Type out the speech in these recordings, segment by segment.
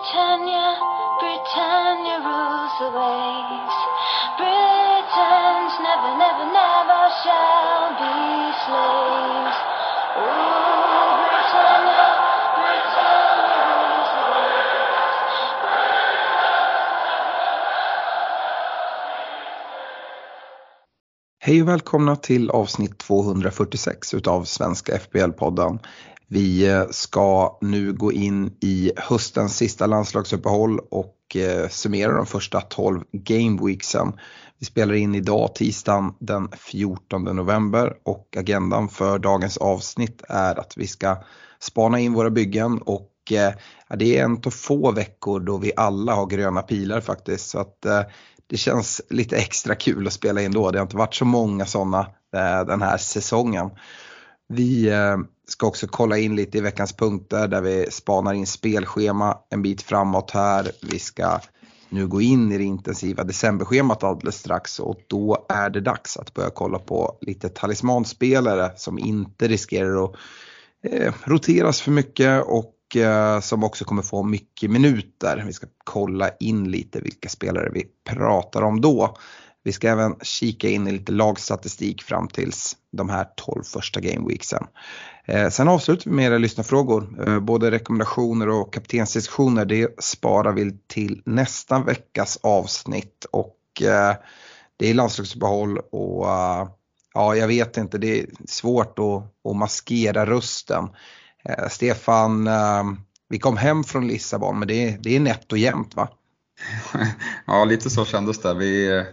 Britannia, Britannia rules the waves. Britons never, never, never shall be slaves. Oh, Britannia, Britannia rules the waves. Hej och välkomna till avsnitt 246 utav Svenska FBL-podden. Vi eh, ska nu gå in i höstens sista landslagsuppehåll och eh, summera de första 12 gameweeksen. Vi spelar in idag tisdagen den 14 november och agendan för dagens avsnitt är att vi ska spana in våra byggen och eh, ja, det är en av få veckor då vi alla har gröna pilar faktiskt. Så att eh, det känns lite extra kul att spela in då. Det har inte varit så många sådana eh, den här säsongen. Vi ska också kolla in lite i veckans punkter där vi spanar in spelschema en bit framåt här. Vi ska nu gå in i det intensiva decemberschemat alldeles strax och då är det dags att börja kolla på lite talismanspelare som inte riskerar att eh, roteras för mycket och eh, som också kommer få mycket minuter. Vi ska kolla in lite vilka spelare vi pratar om då. Vi ska även kika in i lite lagstatistik fram tills de här 12 första gameweeksen. Eh, sen avslutar vi med era lyssnarfrågor. Eh, både rekommendationer och kaptensdiskussioner det sparar vi till nästa veckas avsnitt och eh, det är landslagsuppehåll och eh, ja, jag vet inte, det är svårt att, att maskera rösten. Eh, Stefan, eh, vi kom hem från Lissabon men det, det är nätt och jämnt va? Ja, lite så kändes det. Vi eh,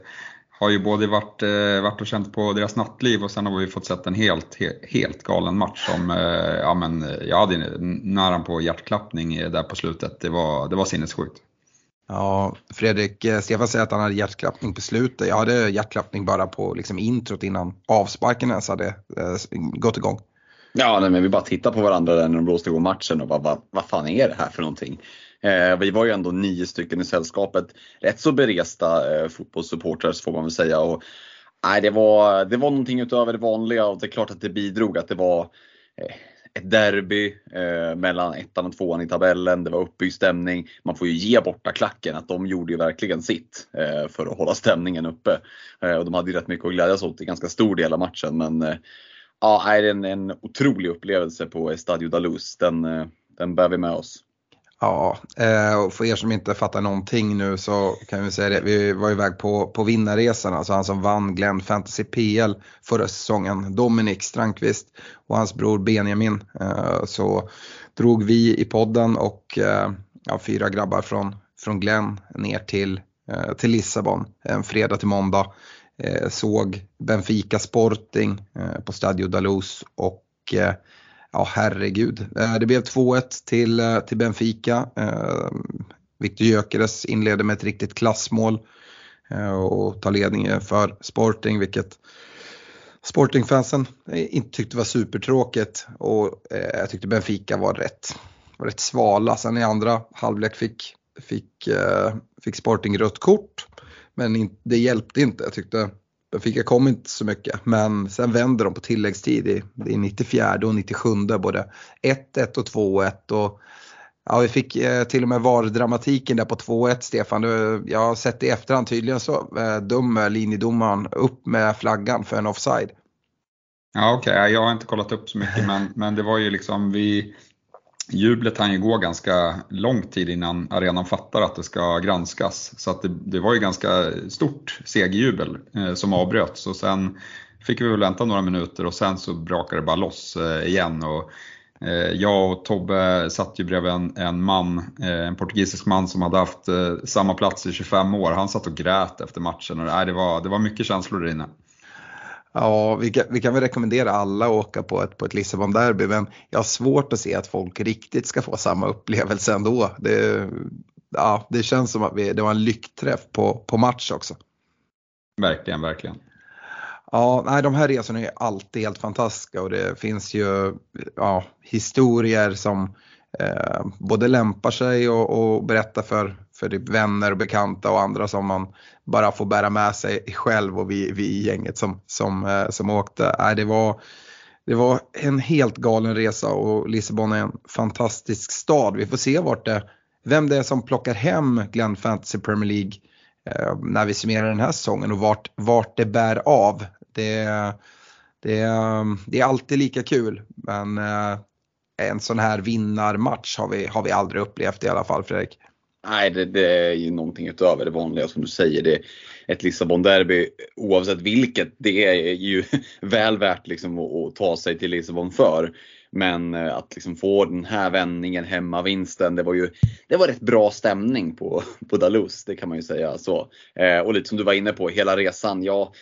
har ju både varit, eh, varit och känt på deras nattliv och sen har vi fått sett en helt, he- helt galen match som, eh, ja men jag hade nära på hjärtklappning där på slutet. Det var, det var sinnessjukt. Ja, Fredrik, eh, Stefan säger att han hade hjärtklappning på slutet. Jag hade hjärtklappning bara på liksom introt innan avsparken ens hade eh, gått igång. Ja, nej, men vi bara tittade på varandra där när de blåste igång matchen och bara, vad, vad fan är det här för någonting? Eh, vi var ju ändå nio stycken i sällskapet. Rätt så beresta eh, fotbollssupportrar får man väl säga. Och, nej, det, var, det var någonting utöver det vanliga och det är klart att det bidrog att det var eh, ett derby eh, mellan ettan och tvåan i tabellen. Det var uppbyggd stämning. Man får ju ge borta klacken att de gjorde ju verkligen sitt eh, för att hålla stämningen uppe. Eh, och de hade ju rätt mycket att glädjas åt i ganska stor del av matchen. Men eh, Ja, det är en, en otrolig upplevelse på Estadio da Luz. Den, eh, den bär vi med oss. Ja, eh, och för er som inte fattar någonting nu så kan vi säga det. Vi var iväg på, på vinnarresan, alltså han som vann Glenn Fantasy PL förra säsongen, Dominik Strandqvist och hans bror Benjamin. Eh, så drog vi i podden och eh, ja, fyra grabbar från, från Glenn ner till, till Lissabon en fredag till måndag. Såg Benfica Sporting på Stadio Dalos och ja herregud. Eh, det blev 2-1 till, eh, till Benfica. Eh, Viktor Gyökeres inledde med ett riktigt klassmål och tar ledningen för Sporting vilket Sportingfansen inte tyckte var supertråkigt och jag tyckte Benfica var rätt, var rätt svala. Sen i andra halvlek fick, fick, fick Sporting rött kort men det hjälpte inte. Jag tyckte Benfica kom inte så mycket men sen vände de på tilläggstid i, i 94 och 97 både 1-1 och 2-1 och ja, vi fick eh, till och med VAR-dramatiken där på 2-1 Stefan. Du, jag har sett i efterhand tydligen så eh, dömer linjedomaren upp med flaggan för en offside. Ja okej, okay. jag har inte kollat upp så mycket men, men det var ju liksom vi Jublet hann ju gå ganska lång tid innan arenan fattar att det ska granskas. Så att det, det var ju ganska stort segerjubel eh, som avbröts och sen fick vi väl vänta några minuter och sen så brakade det bara loss eh, igen. Och, eh, jag och Tobbe satt ju bredvid en, en man, eh, en portugisisk man som hade haft eh, samma plats i 25 år. Han satt och grät efter matchen och nej, det, var, det var mycket känslor där inne. Ja, vi kan, vi kan väl rekommendera alla att åka på ett, på ett Lissabon-derby men jag har svårt att se att folk riktigt ska få samma upplevelse ändå. Det, ja, det känns som att vi, det var en lyckträff på, på match också. Verkligen, verkligen. Ja, nej, de här resorna är alltid helt fantastiska och det finns ju ja, historier som eh, både lämpar sig och, och berättar för, för typ vänner och bekanta och andra som man bara får bära med sig själv och vi, vi i gänget som, som, eh, som åkte. Äh, det, var, det var en helt galen resa och Lissabon är en fantastisk stad. Vi får se vart det vem det är som plockar hem Glenn Fantasy Premier League eh, när vi summerar den här säsongen och vart, vart det bär av. Det, det, det är alltid lika kul men eh, en sån här vinnarmatch har vi, har vi aldrig upplevt i alla fall Fredrik. Nej, det, det, är ju någonting utöver det vanliga som du säger. Det, ett Lissabon-derby, oavsett vilket, det är ju väl värt liksom att, att ta sig till Lissabon för. Men eh, att liksom få den här vändningen, hemmavinsten, det var ju det var rätt bra stämning på, på Dalus, det kan man ju säga. så. Eh, och lite som du var inne på, hela resan, ja,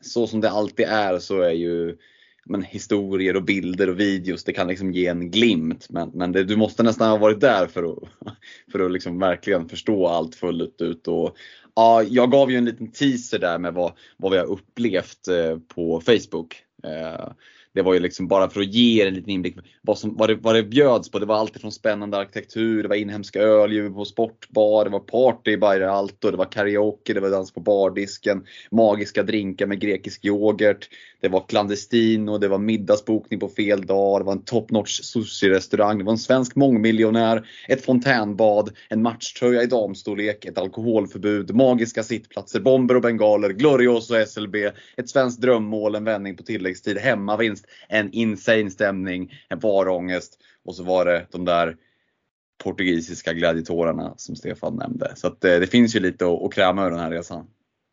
så som det alltid är så är ju men, historier och bilder och videos, det kan liksom ge en glimt. Men, men det, du måste nästan ha varit där för att, för att liksom verkligen förstå allt fullt ut. Och, ja, jag gav ju en liten teaser där med vad, vad vi har upplevt eh, på Facebook. Eh, det var ju liksom bara för att ge er en liten inblick vad, som, vad, det, vad det bjöds på. Det var allt från spännande arkitektur, det var inhemska öldjur på sportbar, det var party i Bayer Alto, det var karaoke, det var dans på bardisken, magiska drinkar med grekisk yoghurt, det var clandestino, det var middagsbokning på fel dag, det var en top notch sushi-restaurang, det var en svensk mångmiljonär, ett fontänbad, en matchtröja i damstorlek, ett alkoholförbud, magiska sittplatser, bomber och bengaler, Glorioso SLB, ett svenskt drömmål, en vändning på tilläggstid, hemmavinst, en insane stämning, en varångest och så var det de där portugisiska glädjetårarna som Stefan nämnde. Så att, det, det finns ju lite att, att kräma ur den här resan.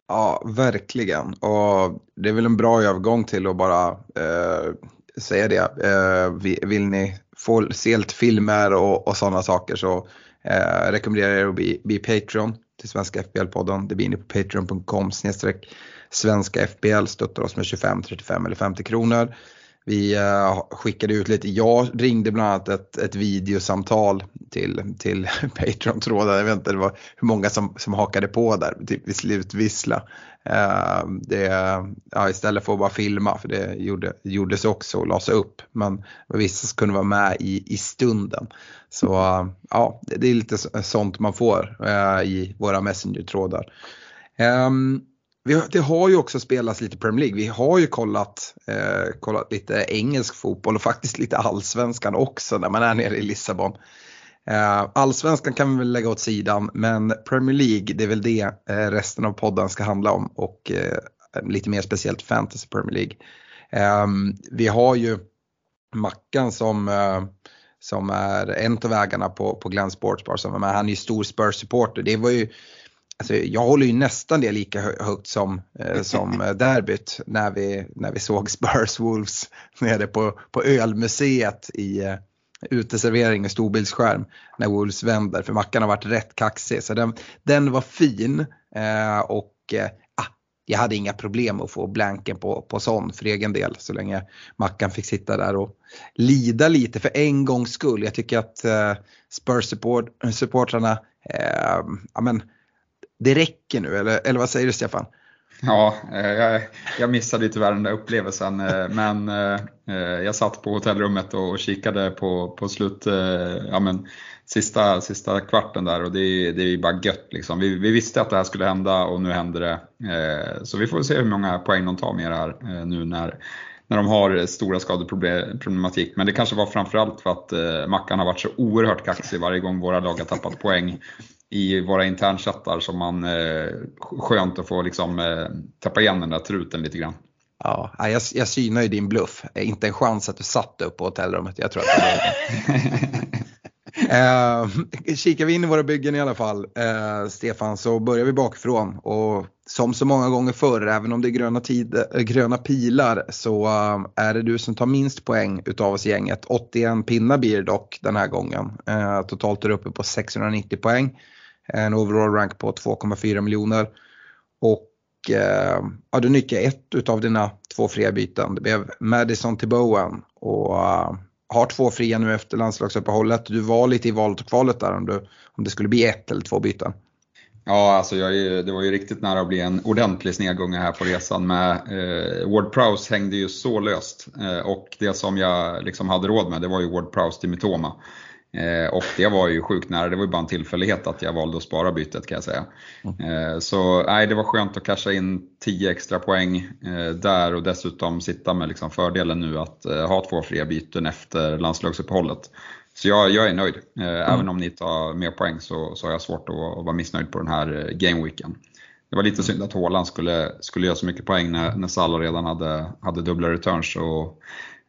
Ja, verkligen. Och det är väl en bra övergång till att bara eh, säga det. Eh, vill ni få se lite filmer och, och sådana saker så eh, rekommenderar jag er att bli, bli Patreon till Svenska FBL-podden. Det blir ni på patreon.com snedstreck svenska FBL, stöttar oss med 25, 35 eller 50 kronor. Vi eh, skickade ut lite, jag ringde bland annat ett, ett videosamtal till, till Patreon-tråden. Jag vet inte det var hur många som, som hakade på där, typ vid slutvissla. Uh, det, ja, istället för att bara filma, för det gjorde, gjordes också och lades upp. Men vissa kunde vara med i, i stunden. Så uh, ja, det är lite sånt man får i våra Messenger-trådar. Um, vi, det har ju också spelats lite Premier League. Vi har ju kollat, eh, kollat lite engelsk fotboll och faktiskt lite allsvenskan också när man är nere i Lissabon. Eh, allsvenskan kan vi väl lägga åt sidan men Premier League det är väl det eh, resten av podden ska handla om och eh, lite mer speciellt Fantasy Premier League. Ehm, vi har ju Mackan som eh, som är en av vägarna på, på Glenn Sportsbar. Som, han är ju stor Spurs-supporter. Det var ju Alltså, jag håller ju nästan det lika högt som, eh, som eh, derbyt när vi, när vi såg Spurs Wolves nere på, på ölmuseet i eh, uteservering med storbildsskärm när Wolves vänder för Mackan har varit rätt kaxig. Så den, den var fin eh, och eh, ah, jag hade inga problem att få blanken på, på sån för egen del så länge Mackan fick sitta där och lida lite för en gångs skull. Jag tycker att eh, Spurs-supportrarna eh, ja, det räcker nu eller, eller vad säger du Stefan? Ja, eh, jag, jag missade tyvärr den där upplevelsen eh, men eh, jag satt på hotellrummet och kikade på, på slut, ja men sista, sista kvarten där och det, det är bara gött liksom. Vi, vi, visste att det här skulle hända och nu händer det. Så vi får se hur många poäng de tar med det här nu när, när de har stora skadeproblematik. Men det kanske var framförallt för att Mackan har varit så oerhört kaxig varje gång våra lag har tappat poäng i våra internchattar som man eh, skönt att få liksom eh, tappa igen den där truten lite grann. Ja, jag, jag synar ju din bluff. Inte en chans att du satt upp på hotellrummet. Jag tror att det eh, kikar vi in i våra byggen i alla fall, eh, Stefan, så börjar vi bakifrån. Och som så många gånger förr, även om det är gröna, tid, äh, gröna pilar, så äh, är det du som tar minst poäng utav oss i gänget. 81 pinnar blir det dock den här gången. Äh, totalt är du uppe på 690 poäng en overall rank på 2,4 miljoner. Och eh, ja, du nyttjar ett utav dina två fria byten. Det blev Madison till Bowen och eh, har två fria nu efter landslagsuppehållet. Du var lite i valet och kvalet där om, du, om det skulle bli ett eller två byten. Ja, alltså jag, det var ju riktigt nära att bli en ordentlig snedgång här på resan med eh, Ward Prowse hängde ju så löst eh, och det som jag liksom hade råd med det var ju Ward Prowse till Mitoma. Eh, och det var ju sjukt nära, det var ju bara en tillfällighet att jag valde att spara bytet kan jag säga. Mm. Eh, så nej, det var skönt att casha in 10 extra poäng eh, där och dessutom sitta med liksom fördelen nu att ha två fria byten efter landslagsuppehållet. Så jag, jag är nöjd. Mm. Även om ni tar mer poäng så, så har jag svårt att, att vara missnöjd på den här gameweeken. Det var lite synd att Haaland skulle, skulle göra så mycket poäng när, när Salah redan hade, hade dubbla returns och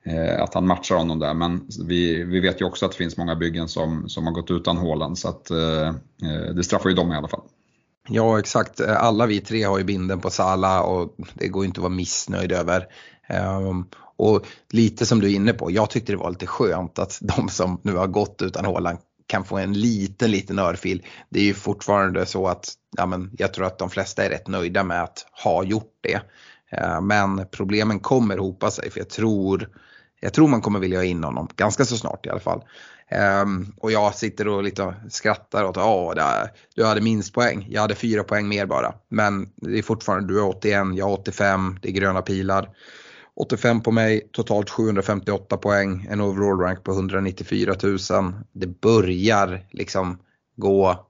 Eh, att han matchar honom där. Men vi, vi vet ju också att det finns många byggen som, som har gått utan Haaland så att eh, eh, det straffar ju dem i alla fall. Ja exakt, eh, alla vi tre har ju binden på Salah och det går ju inte att vara missnöjd över. Um, och lite som du är inne på, jag tyckte det var lite skönt att de som nu har gått utan hålan kan få en liten, liten örfil. Det är ju fortfarande så att ja, men jag tror att de flesta är rätt nöjda med att ha gjort det. Uh, men problemen kommer hopa sig för jag tror, jag tror man kommer vilja ha in honom ganska så snart i alla fall. Um, och jag sitter och lite skrattar åt att du hade minst poäng. Jag hade fyra poäng mer bara. Men det är fortfarande, du är 81, jag har 85, det är gröna pilar. 85 på mig, totalt 758 poäng, en overall rank på 194 000. Det börjar liksom gå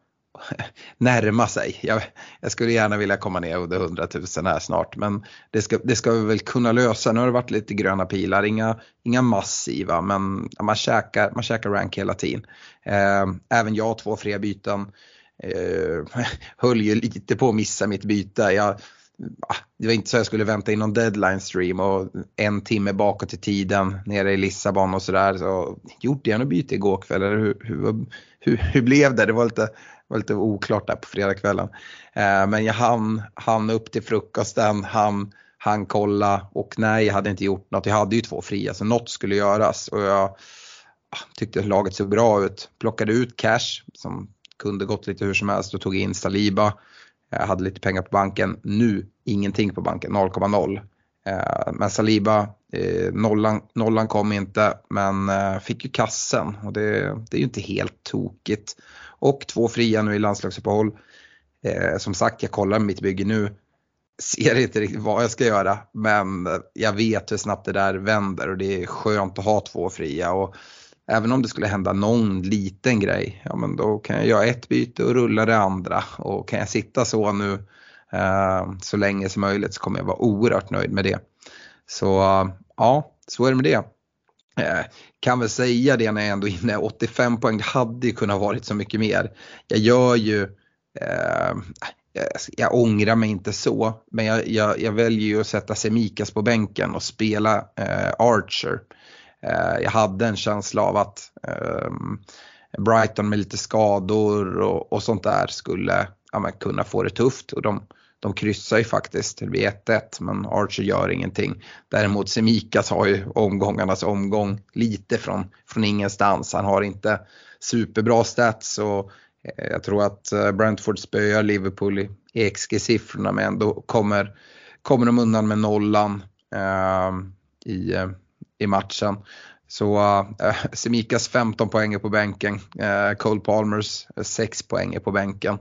närma sig. Jag, jag, skulle gärna vilja komma ner under 100 000 här snart men det ska, det ska vi väl kunna lösa. Nu har det varit lite gröna pilar, inga, inga massiva men man käkar, man käkar rank hela tiden. Eh, även jag två fria byten. Eh, höll ju lite på att missa mitt byte. Jag, det var inte så jag skulle vänta in någon deadline stream och en timme bakåt i tiden nere i Lissabon och sådär. Så gjorde jag något byte igår kväll eller hur, hur, hur, hur, blev det? Det var lite, var lite oklart där på fredagskvällen. Eh, men jag hann, hann upp till frukosten, hann, hann kolla och nej jag hade inte gjort något. Jag hade ju två fria så något skulle göras och jag ah, tyckte laget såg bra ut. Plockade ut cash som kunde gått lite hur som helst och tog in Saliba. Jag hade lite pengar på banken. Nu ingenting på banken, 0,0. Eh, men Saliba, eh, nollan, nollan kom inte men eh, fick ju kassen och det, det är ju inte helt tokigt. Och två fria nu i landslagsuppehåll. Eh, som sagt, jag kollar mitt bygge nu. Ser inte riktigt vad jag ska göra men jag vet hur snabbt det där vänder och det är skönt att ha två fria. Och även om det skulle hända någon liten grej, ja men då kan jag göra ett byte och rulla det andra. Och kan jag sitta så nu eh, så länge som möjligt så kommer jag vara oerhört nöjd med det. Så ja, så är det med det. Eh, kan väl säga det när jag ändå är inne, 85 poäng, hade ju kunnat varit så mycket mer. Jag gör ju eh, jag ångrar mig inte så, men jag, jag, jag väljer ju att sätta Semikas på bänken och spela eh, Archer. Eh, jag hade en känsla av att eh, Brighton med lite skador och, och sånt där skulle ja, kunna få det tufft. Och de, de kryssar ju faktiskt, det blir 1-1 men Archer gör ingenting. Däremot Semikas har ju omgångarnas omgång lite från, från ingenstans. Han har inte superbra stats och eh, jag tror att eh, Brentford spöar Liverpool i XG-siffrorna men ändå kommer, kommer de undan med nollan ehm, eh, i, i matchen. Så äh, Semikas 15 poäng på bänken, äh, Cole Palmers 6 poäng på bänken.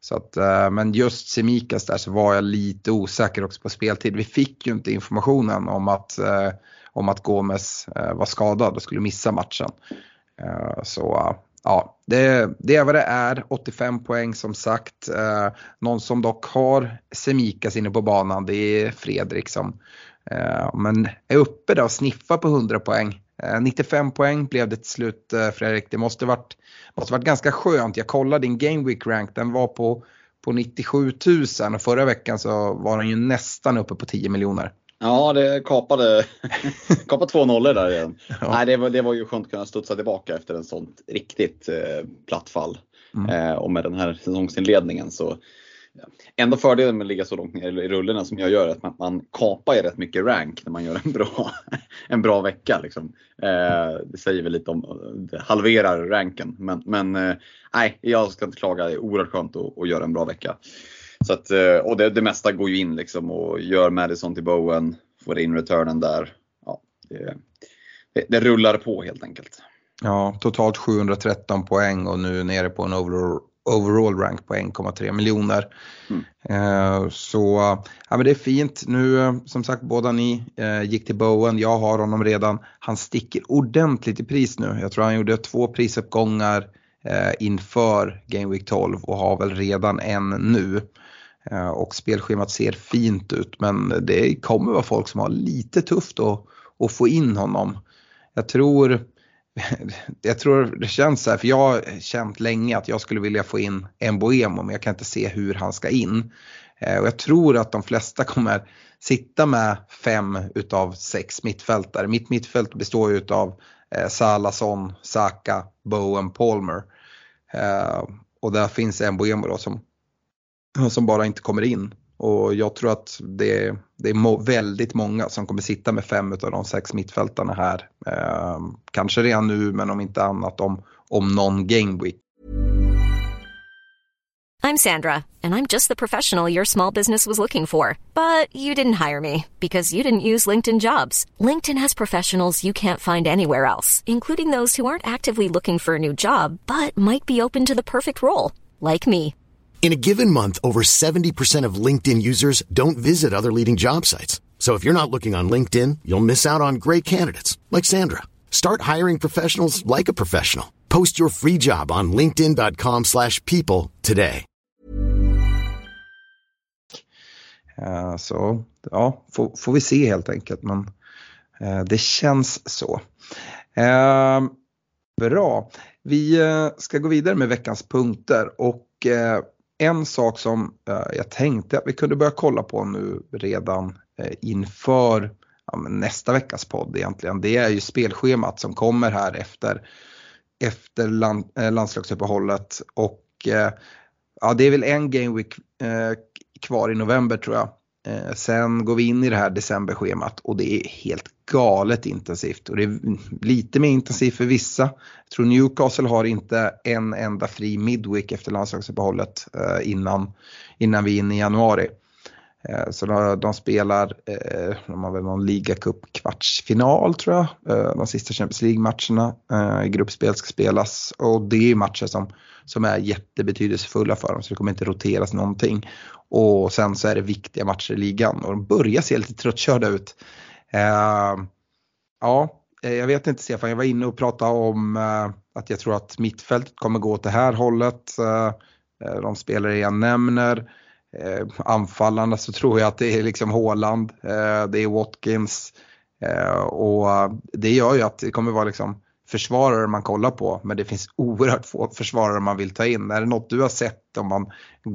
Så att, eh, men just Semikas där så var jag lite osäker också på speltid. Vi fick ju inte informationen om att, eh, om att Gomes eh, var skadad och skulle missa matchen. så ja, det, det, är vad det är. 85 poäng som sagt. någon som dock har Semikas inne på banan det är Fredrik som men är uppe där och sniffar på 100 poäng. 95 eh, poäng blev det till slut eh, Fredrik. Det måste varit, måste varit ganska skönt. Jag kollade din Game Week rank, den var på, på 97 000 och förra veckan så var den ju nästan uppe på 10 miljoner. Ja, det kapade, kapade två nollor där igen. Ja. Nej, det, var, det var ju skönt att kunna studsa tillbaka efter en sånt riktigt eh, platt fall. Mm. Eh, och med den här säsongsinledningen så Enda fördelen med att ligga så långt ner i rullorna som jag gör är att man, man kapar ju rätt mycket rank när man gör en bra, en bra vecka. Liksom. Eh, det säger väl lite om, det halverar ranken. Men, men eh, nej, jag ska inte klaga. Det är oerhört skönt att, att göra en bra vecka. Så att, eh, och det, det mesta går ju in liksom och gör Madison till Bowen, får in returnen där. Ja, det, det, det rullar på helt enkelt. Ja, totalt 713 poäng och nu nere på en overall, overall rank på 1,3 miljoner. Mm. Eh, så ja, men det är fint. Nu eh, som sagt båda ni eh, gick till Bowen. Jag har honom redan. Han sticker ordentligt i pris nu. Jag tror han gjorde två prisuppgångar inför Game Week 12 och har väl redan en nu. Och spelschemat ser fint ut men det kommer vara folk som har lite tufft att, att få in honom. Jag tror jag tror det känns så här, för jag har känt länge att jag skulle vilja få in Mboemo men jag kan inte se hur han ska in. Eh, och jag tror att de flesta kommer sitta med fem utav sex mittfältare. Mitt mittfält består ju utav eh, Salason, Saka, Bowen, Palmer. Eh, och där finns Mboemo då som, som bara inte kommer in. Och jag tror att det, det är väldigt många som kommer sitta med fem av de sex mittfältarna här. Eh, kanske redan nu men om inte annat om, om någon game week. I'm Sandra and I'm just the professional your small business was looking for. But you didn't hire me because you didn't use LinkedIn jobs. LinkedIn has professionals you can't find anywhere else, including those who aren't actively looking for a new job but might be open to the perfect role, like me. In a given month, over 70% of LinkedIn users don't visit other leading job sites. So if you're not looking on LinkedIn, you'll miss out on great candidates like Sandra. Start hiring professionals like a professional. Post your free job on linkedin.com/people today. Uh, så ja, får, får, vi se helt enkelt men uh, det känns så. Uh, bra, vi ska gå vidare med veckans punkter och en sak som eh, jag tänkte att vi kunde börja kolla på nu redan eh, inför ja, nästa veckas podd egentligen. Det är ju spelschemat som kommer här efter, efter land, eh, landslagsuppehållet och ja, det är väl en game week kvar i november tror jag. Eh, sen går vi in i det här decemberschemat och det är helt galet intensivt och det är lite mer intensivt för vissa. Jag tror Newcastle har inte en enda fri midweek efter landslagsuppehållet eh, innan, innan vi är inne i januari. Eh, så de, de spelar, eh, de har väl någon ligacup kvartsfinal tror jag. Eh, de sista Champions League-matcherna i gruppspel ska spelas och det är matcher som, som är jättebetydelsefulla för dem så det kommer inte roteras någonting. Och sen så är det viktiga matcher i ligan och de börjar se lite tröttkörda ut. Ja, jag vet inte Stefan, jag var inne och pratade om att jag tror att mittfältet kommer gå åt det här hållet. De spelare jag nämner eh, anfallarna så tror jag att det är liksom Haaland, eh, det är Watkins eh, och eh, det gör ju att det kommer vara liksom försvarare man kollar på men det finns oerhört få försvarare man vill ta in. Är det något du har sett om man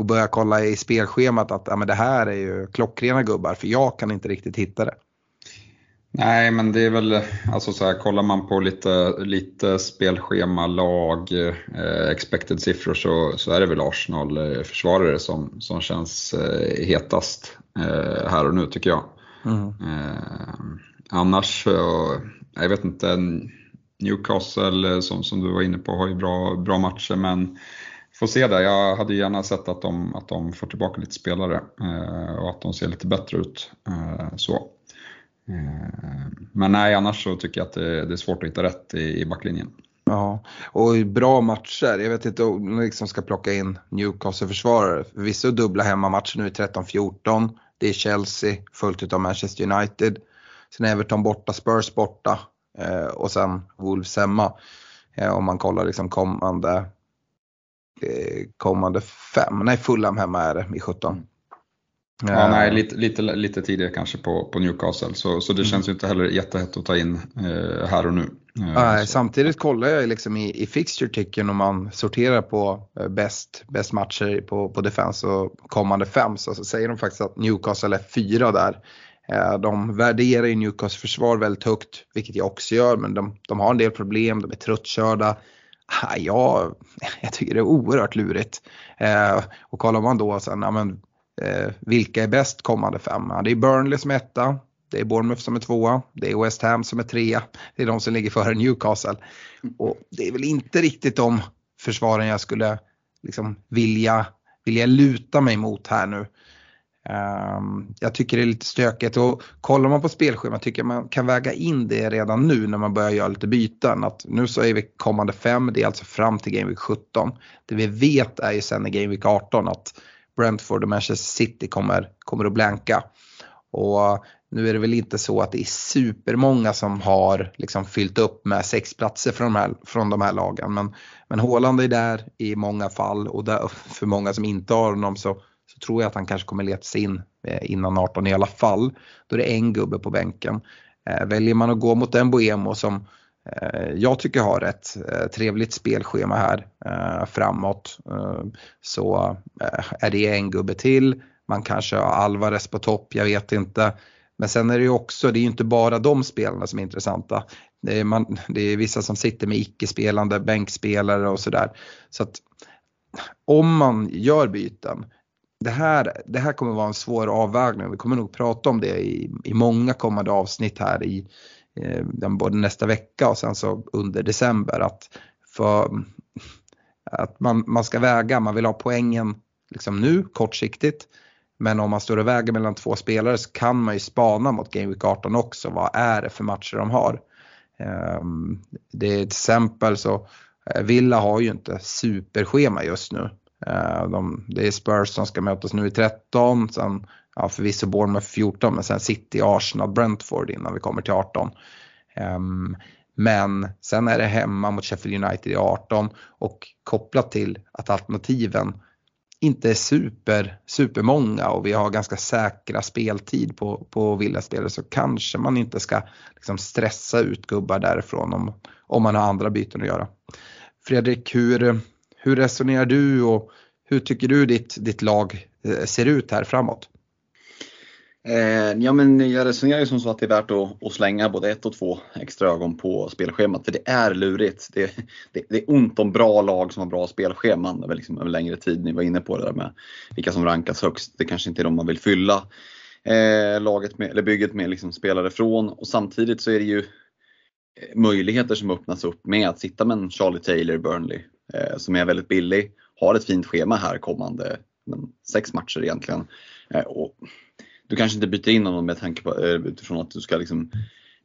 börjar kolla i spelschemat att ja, men det här är ju klockrena gubbar för jag kan inte riktigt hitta det. Nej, men det är väl, alltså så här, kollar man på lite, lite spelschema, lag, eh, expected siffror så, så är det väl Arsenal-försvarare som, som känns eh, hetast eh, här och nu tycker jag. Mm. Eh, annars, jag vet inte, Newcastle som, som du var inne på har ju bra, bra matcher men får se där. Jag hade gärna sett att de, att de får tillbaka lite spelare eh, och att de ser lite bättre ut. Eh, så. Eh, men nej, annars så tycker jag att det, är svårt att hitta rätt i, backlinjen. Ja, och bra matcher. Jag vet inte om man liksom ska plocka in Newcastle-försvarare. Vissa dubbla hemmamatcher nu i 13-14. Det är Chelsea följt av Manchester United. Sen Everton borta, Spurs borta eh, och sen Wolves hemma. Eh, om man kollar liksom kommande, kommande fem. Nej, Fulham hemma är det i 17. Ja, nej, lite, lite, lite tidigare kanske på, på Newcastle, så, så det mm. känns ju inte heller jättehett att ta in eh, här och nu. Eh, nej, samtidigt kollar jag liksom i, i fixture-ticken om man sorterar på eh, bäst, bäst matcher på, på defense och kommande fem så, så säger de faktiskt att Newcastle är fyra där. Eh, de värderar ju Newcastle försvar väldigt högt, vilket jag också gör, men de, de har en del problem, de är tröttkörda. Ja, jag tycker det är oerhört lurigt. Eh, och kollar man då sen, ja, men, Eh, vilka är bäst kommande fem? det är Burnley som är etta, det är Bournemouth som är tvåa, det är West Ham som är trea, det är de som ligger före Newcastle. Och det är väl inte riktigt de försvaren jag skulle liksom vilja, vilja luta mig mot här nu. Um, jag tycker det är lite stökigt och kollar man på spelschemat tycker jag man kan väga in det redan nu när man börjar göra lite byten. Att nu så är vi kommande fem, det är alltså fram till Game Week 17. Det vi vet är ju sen i Game Week 18 att Brentford och Manchester City kommer, kommer att blanka. Och nu är det väl inte så att det är supermånga som har liksom fyllt upp med sex platser från de här, från de här lagen. Men, men Haaland är där i många fall och där, för många som inte har honom så, så tror jag att han kanske kommer leta sig in eh, innan 18 i alla fall. Då är det en gubbe på bänken. Eh, väljer man att gå mot en Boemo som Eh, jag tycker jag har ett eh, trevligt spelschema här eh, framåt. Så är det en gubbe till, man kanske har Alvarez på topp, jag vet inte. Men sen är det ju också, det är ju inte bara de spelarna som är intressanta. Det är, man, det är vissa som sitter med icke-spelande bänkspelare och sådär. Så att om man gör byten, det här, det här kommer vara en svår avvägning. Vi kommer nog prata om det i, i många kommande avsnitt här i Eh, både nästa vecka och sen så under december. Att, för, att man, man ska väga, man vill ha poängen liksom nu kortsiktigt. Men om man står och väger mellan två spelare så kan man ju spana mot Game Week 18 också. Vad är det för matcher de har? Ehm, det är till exempel så eh, Villa har ju inte superschema just nu. Eh, de, det är Spurs som ska mötas nu i 13, sen ja, förvisso Bournemouth 14 men sen City, Arsenal, Brentford innan vi kommer till 18. Um, ehm, men sen är det hemma mot Sheffield United i 18 och kopplat till att alternativen inte är super, supermånga och vi har ganska säkra speltid på, på villaspelare så kanske man inte ska liksom stressa ut gubbar därifrån om, om man har andra byten att göra. Fredrik, hur, hur resonerar du och hur tycker du ditt, ditt lag eh, ser ut här framåt? Eh, ja men jag resonerar ju som så att det är värt att, att, slänga både ett och två extra ögon på spelschemat för det är lurigt. Det, det, det är ont om bra lag som har bra spelscheman över, liksom, över längre tid. Ni var inne på det där med vilka som rankas högst. Det kanske inte är de man vill fylla eh, laget med, eller bygget med liksom, spelare från och samtidigt så är det ju eh, möjligheter som öppnas upp med att sitta med en Charlie Taylor Burnley Eh, som är väldigt billig, har ett fint schema här kommande men, sex matcher egentligen. Eh, och du kanske inte byter in honom med tanke på, eh, utifrån att du ska liksom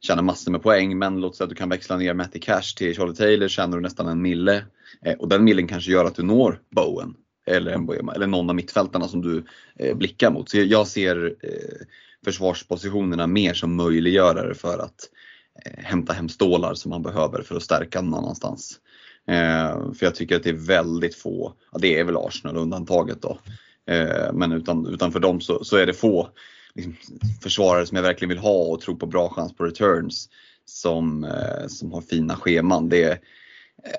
tjäna massor med poäng. Men låt säga att du kan växla ner Matty Cash till Charlie Taylor, tjänar du nästan en mille. Eh, och den millen kanske gör att du når Bowen eller, Mboema, eller någon av mittfältarna som du eh, blickar mot. Så jag ser eh, försvarspositionerna mer som möjliggörare för att eh, hämta hem stålar som man behöver för att stärka någon annanstans för jag tycker att det är väldigt få, ja, det är väl Arsenal undantaget då. men utan, utanför dem så, så är det få liksom, försvarare som jag verkligen vill ha och tror på bra chans på returns som, eh, som har fina scheman. Det, eh,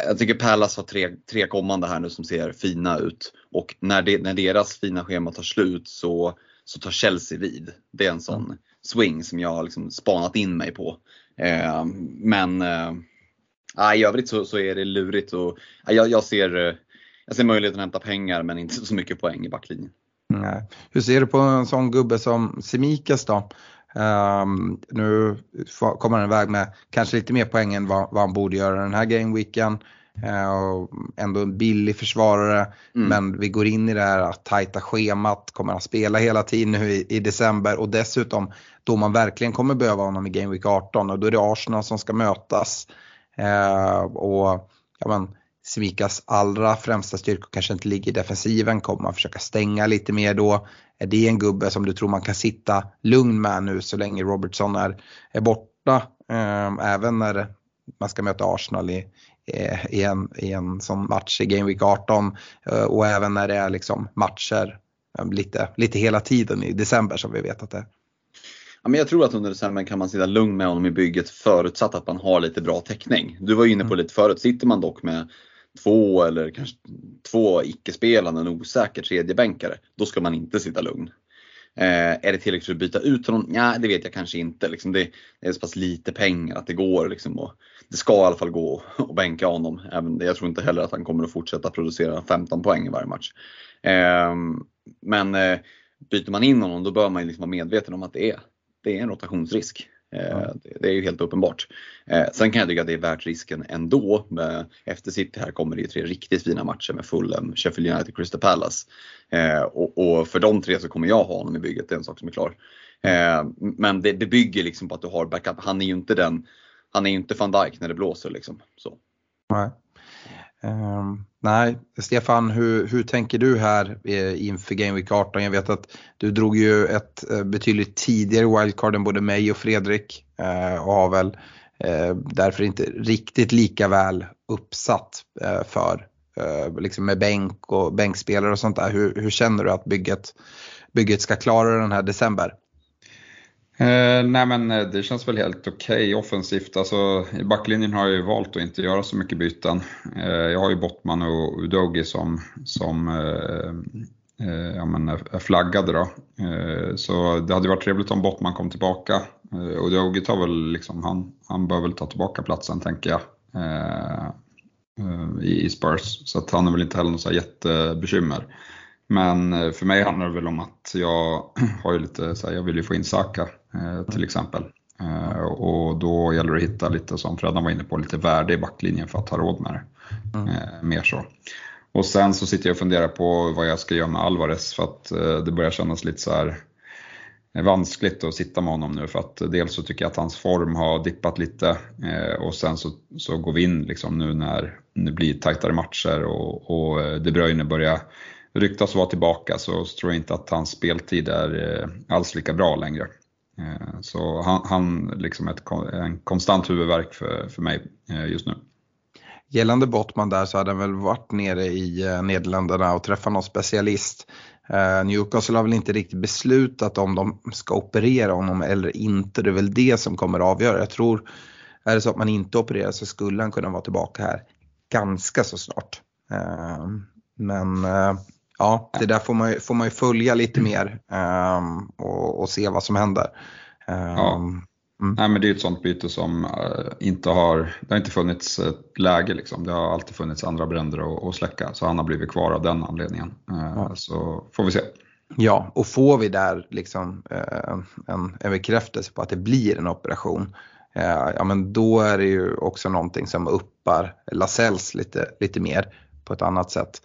jag tycker Palace har tre, tre kommande här nu som ser fina ut och när, det, när deras fina schema tar slut så, så tar Chelsea vid. Det är en sån mm. swing som jag har liksom spanat in mig på. Eh, men eh, i övrigt så, så är det lurigt och jag, jag, ser, eh, jag ser möjligheten att hämta pengar men inte så mycket poäng i backlinjen. Nej. Hur ser du på en sån gubbe som Semikas då? Um, nu kommer han iväg med kanske lite mer poäng än vad, vad han borde göra den här gameweeken. Uh, ändå en billig försvarare mm. men vi går in i det här tajta schemat, kommer han spela hela tiden nu i, i, december och dessutom då man verkligen kommer behöva honom i Game Week 18 och då är det Arsenal som ska mötas. Eh, och ja, men, Semikas allra främsta styrkor kanske inte ligger i defensiven. Kommer man försöka stänga lite mer då? Är det en gubbe som du tror man kan sitta lugn med nu så länge Robertson är, är borta? Eh, även när man ska möta Arsenal i, i, en, i en sån match i Game Week 18 eh, och även när det är liksom matcher eh, lite, lite hela tiden i december som vi vet att det är. Ja, men jag tror att under december kan man sitta lugn med honom i bygget förutsatt att man har lite bra täckning. Du var inne på mm. lite förut, sitter man dock med två eller kanske två icke-spelande, en osäker tredjebänkare, då ska man inte sitta lugn. Eh, är det tillräckligt för att byta ut honom? Ja, det vet jag kanske inte. Liksom det, det, är så pass lite pengar att det går. Liksom, och det ska i alla fall gå att bänka honom. Även, jag tror inte heller att han kommer att fortsätta producera 15 poäng i varje match. Eh, men eh, byter man in honom då bör man liksom vara medveten om att det är, det är en rotationsrisk. Eh, det är ju helt uppenbart. Eh, sen kan jag tycka att det är värt risken ändå. Efter City här kommer det ju tre riktigt fina matcher med Fulham, Sheffield United, Crystal Palace. Eh, och för de tre så kommer jag ha honom i bygget, det är en sak som är klar. Men det, bygger liksom på att du har backup. Han är ju inte den, han är ju inte van Dijk när det blåser liksom. Så. Nej. Um, nej, Stefan, hur, hur tänker du här eh, inför Game Week 18? Jag vet att du drog ju ett eh, betydligt tidigare wildcard än både mig och Fredrik eh, och har väl eh, därför inte riktigt lika väl uppsatt eh, för eh, liksom med bänk och bänkspelare och sånt där. Hur, hur känner du att bygget, bygget ska klara den här december? Eh, nej men eh, det känns väl helt okej okay offensivt. Alltså, I backlinjen har jag ju valt att inte göra så mycket byten. Eh, jag har ju Bottman och Udogi som, som eh, eh, ja, men är flaggade då. Eh, så det hade varit trevligt om Bottman kom tillbaka. Eh, Udogi tar väl liksom, han, han bör väl ta tillbaka platsen tänker jag. Eh, eh, I, i Spurs. Så att han är väl inte heller något jättebekymmer. Men eh, för mig handlar det väl om att jag har ju lite, så här, jag vill ju få in Saka eh, till exempel. Eh, och då gäller det att hitta lite, som Freddan var inne på, lite värde i backlinjen för att ha råd med det. Mm. Mer så. Och sen så sitter jag och funderar på vad jag ska göra med Alvarez för att det börjar kännas lite så här vanskligt att sitta med honom nu för att dels så tycker jag att hans form har dippat lite och sen så, så går vi in liksom nu när det blir tajtare matcher och, och De Bruyne börjar ryktas vara tillbaka så, så tror jag inte att hans speltid är eh, alls lika bra längre. Eh, så han, han liksom är ett, en konstant huvudvärk för, för mig eh, just nu. Gällande Bottman där så hade han väl varit nere i Nederländerna och träffat någon specialist. Newcastle har väl inte riktigt beslutat om de ska operera honom eller inte. Det är väl det som kommer att avgöra. Jag tror, är det så att man inte opererar så skulle han kunna vara tillbaka här ganska så snart. Men ja, det där får man ju, får man ju följa lite mm. mer um, och, och, se vad som händer. Um, ja. Mm. Nej, men det är ett sånt byte som uh, inte har, det har inte funnits ett läge liksom. Det har alltid funnits andra bränder att släcka så han har blivit kvar av den anledningen. Uh, ja. Så får vi se. Ja, och får vi där liksom uh, en, en bekräftelse på att det blir en operation ja men då är det ju också någonting som uppar Lasells lite, lite mer på ett annat sätt.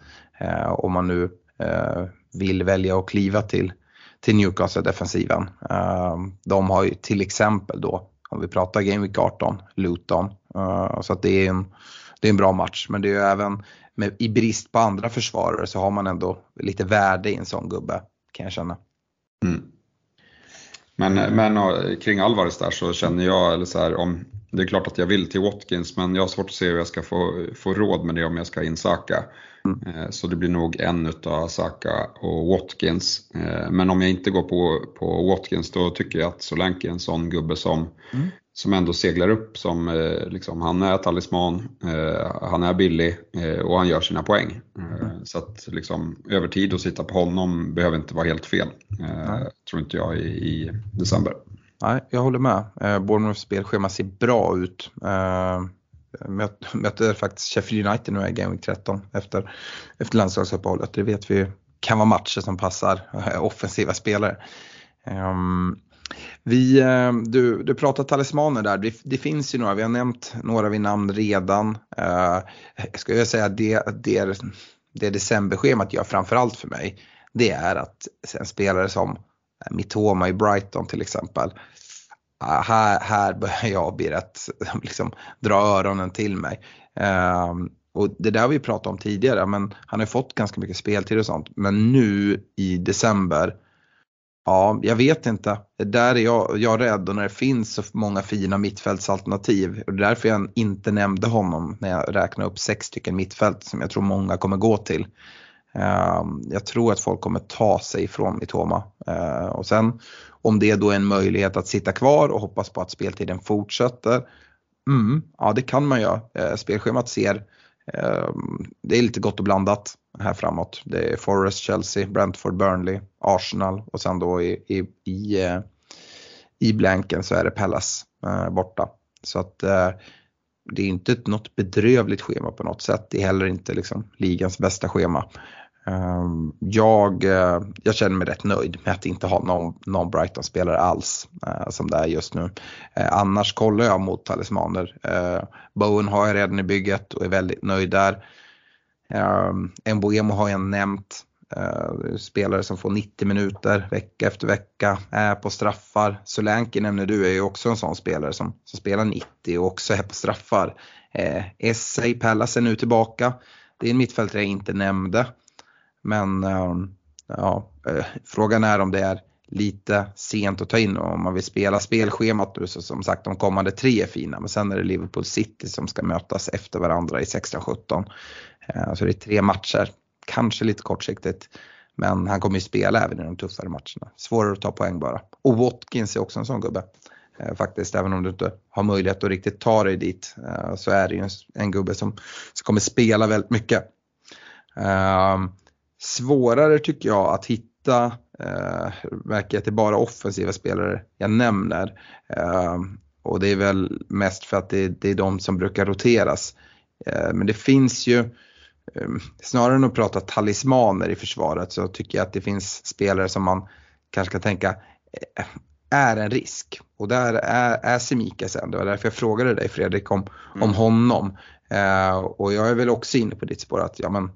om man nu Eh, Eh, vill välja att kliva till, till Newcastle-defensiven. Eh, de har ju till exempel då, om vi pratar Game Week 18, Luton. Eh, så att det är en, det är en bra match. Men det är ju även med, i brist på andra försvarare så har man ändå lite värde i en sån gubbe kan jag känna. Mm. Men, men kring Alvarez där så känner jag, eller så här, om, det är klart att jag vill till Watkins men jag har svårt att se hur jag ska få, få råd med det om jag ska in Saka. Mm. Eh, så det blir nog en utav Saka och Watkins. Eh, men om jag inte går på, på Watkins då tycker jag att Solanke är en sån gubbe som, mm. Som ändå seglar upp som, eh, liksom, han är talisman, han är billig och han gör sina poäng. Mm. Så att liksom, över tid att sitta på honom behöver inte vara helt fel, tror inte jag i, i december. Nej, jag håller med. Bournemouths spelschema ser bra ut möter faktiskt Sheffield United nu i Game Week 13 efter, efter landslagsuppehållet. Det vet vi kan vara matcher som passar eh, offensiva spelare. Um, vi, eh, du, du pratar talismaner där, det, det, finns ju några, vi har nämnt några vid namn redan. Uh, jag skulle säga det, det, det decemberschemat gör framförallt för mig, det är att en spelare som Mitoma i Brighton till exempel, eh, här, här börjar jag bli rätt, liksom, dra öronen till mig. Ehm, och det där har vi pratat om tidigare, men han har fått ganska mycket speltid och sånt. Men nu i december, ja, jag vet inte. Där är jag, jag är rädd och när det finns så många fina mittfältsalternativ. Och det är därför jag inte nämnde honom när jag räknade upp sex stycken mittfält som jag tror många kommer gå till. Ehm, jag tror att folk kommer ta sig ifrån Mitoma. Ehm, och sen om det då är en möjlighet att sitta kvar och hoppas på att speltiden fortsätter. Mm, ja, det kan man göra. Ehm, spelschemat ser, Ehm, det är lite gott och blandat här framåt. Det är Forest, Chelsea, Brentford, Burnley, Arsenal och sen då i, i, i, eh, i blanken så är det Palace eh, borta. Så att eh, det är inte något bedrövligt schema på något sätt. Det är heller inte liksom ligans bästa schema. Ehm, jag, eh, jag känner mig rätt nöjd med att inte ha någon, någon Brighton-spelare alls eh, som det är just nu. Eh, annars kollar jag mot talismaner. Eh, Bowen har jag redan i bygget och är väldigt nöjd där. Ehm, Mboemo har jag nämnt. Eh, spelare som får 90 minuter vecka efter vecka, är på straffar. Solanke nämner du är ju också en sån spelare som, som spelar 90 och också är på straffar. Essay Pallas är nu tillbaka. Det är en mittfältare jag inte nämnde. Men ehm, ja, eh, frågan är om det är lite sent att ta in om man vill spela spelschemat nu så som sagt de kommande tre är fina men sen är det Liverpool City som ska mötas efter varandra i 16-17. Eh, så det är tre matcher, kanske lite kortsiktigt. Men han kommer ju spela även i de tuffare matcherna. Svårare att ta poäng bara. Och Watkins är också en sån gubbe. Eh, faktiskt, även om du inte har möjlighet att riktigt ta dig dit så är det ju en, gubbe som, som kommer spela väldigt mycket. Ehm, svårare tycker jag att hitta, eh, verkar att det är bara offensiva spelare jag nämner. Eh, och det är väl mest för att det, det är de som brukar roteras. Eh, men det finns ju, eh, snarare än att prata talismaner i försvaret så tycker jag att det finns spelare som man kanske kan tänka eh, är en risk. Och där är, är Semikas en. Det var därför jag frågade dig Fredrik om, mm. om honom. Eh, och jag är väl också inne på ditt spår att ja, men,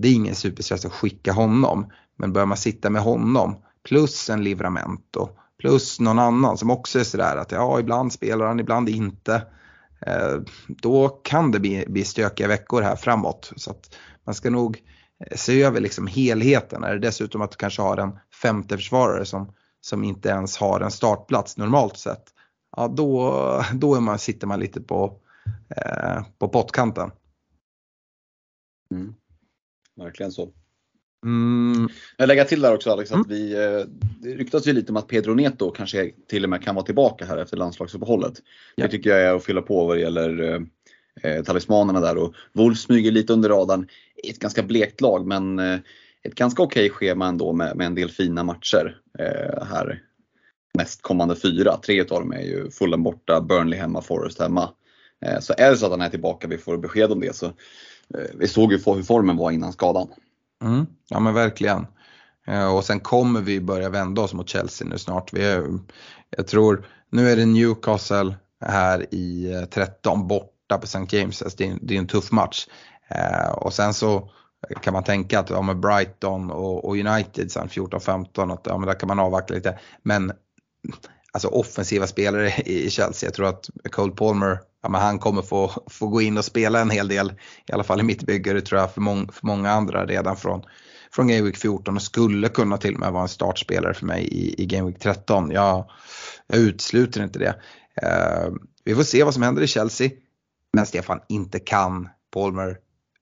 det är ingen superstress att skicka honom. Men börjar man sitta med honom plus en Livramento plus någon annan som också är sådär att ja ibland spelar han, ibland inte. Eh, då kan det bli, bli stökiga veckor här framåt. Så att man ska nog eh, se över liksom helheten. Är det dessutom att du kanske har en femte försvarare som, som inte ens har en startplats normalt sett. Ja då, då är man, sitter man lite på, eh, på pottkanten. Mm. Verkligen så. Mm. Jag lägger till där också Alex att mm. vi, eh, det ryktas ju lite om att Pedro Neto kanske till och med kan vara tillbaka här efter landslagsuppehållet. Ja. Det tycker jag är att fylla på vad det gäller eh, eh, talismanerna där och Wolf smyger lite under radarn i ett ganska blekt lag men eh, ett ganska okej schema ändå med, med en del fina matcher eh, här näst kommande fyra. Tre av dem är ju Fulham borta, Burnley hemma, Forest hemma. Eh, så är det så att han är tillbaka, vi får besked om det så Eh, vi såg ju hur formen var innan skadan. Mm, ja men verkligen. Eh, och sen kommer vi börja vända oss mot Chelsea nu snart. Vi är, jag tror, nu är det Newcastle här i eh, 13 borta på St. James. Alltså, det är, det är en tuff match. Och sen så kan man tänka att ja, med Brighton och, och United sen 14-15 att ja, men där kan man avvakta lite. Men alltså offensiva spelare i Chelsea, jag tror att Cole Palmer ja, men han kommer få, få gå in och spela en hel del, i alla fall i mitt bygge, det tror jag för, mång, för många andra redan från, från Game Week 14 och skulle kunna till och med vara en startspelare för mig i, i Game Week 13. Jag, jag utesluter inte det. Uh, vi får se vad som händer i Chelsea. Men Stefan inte kan Palmer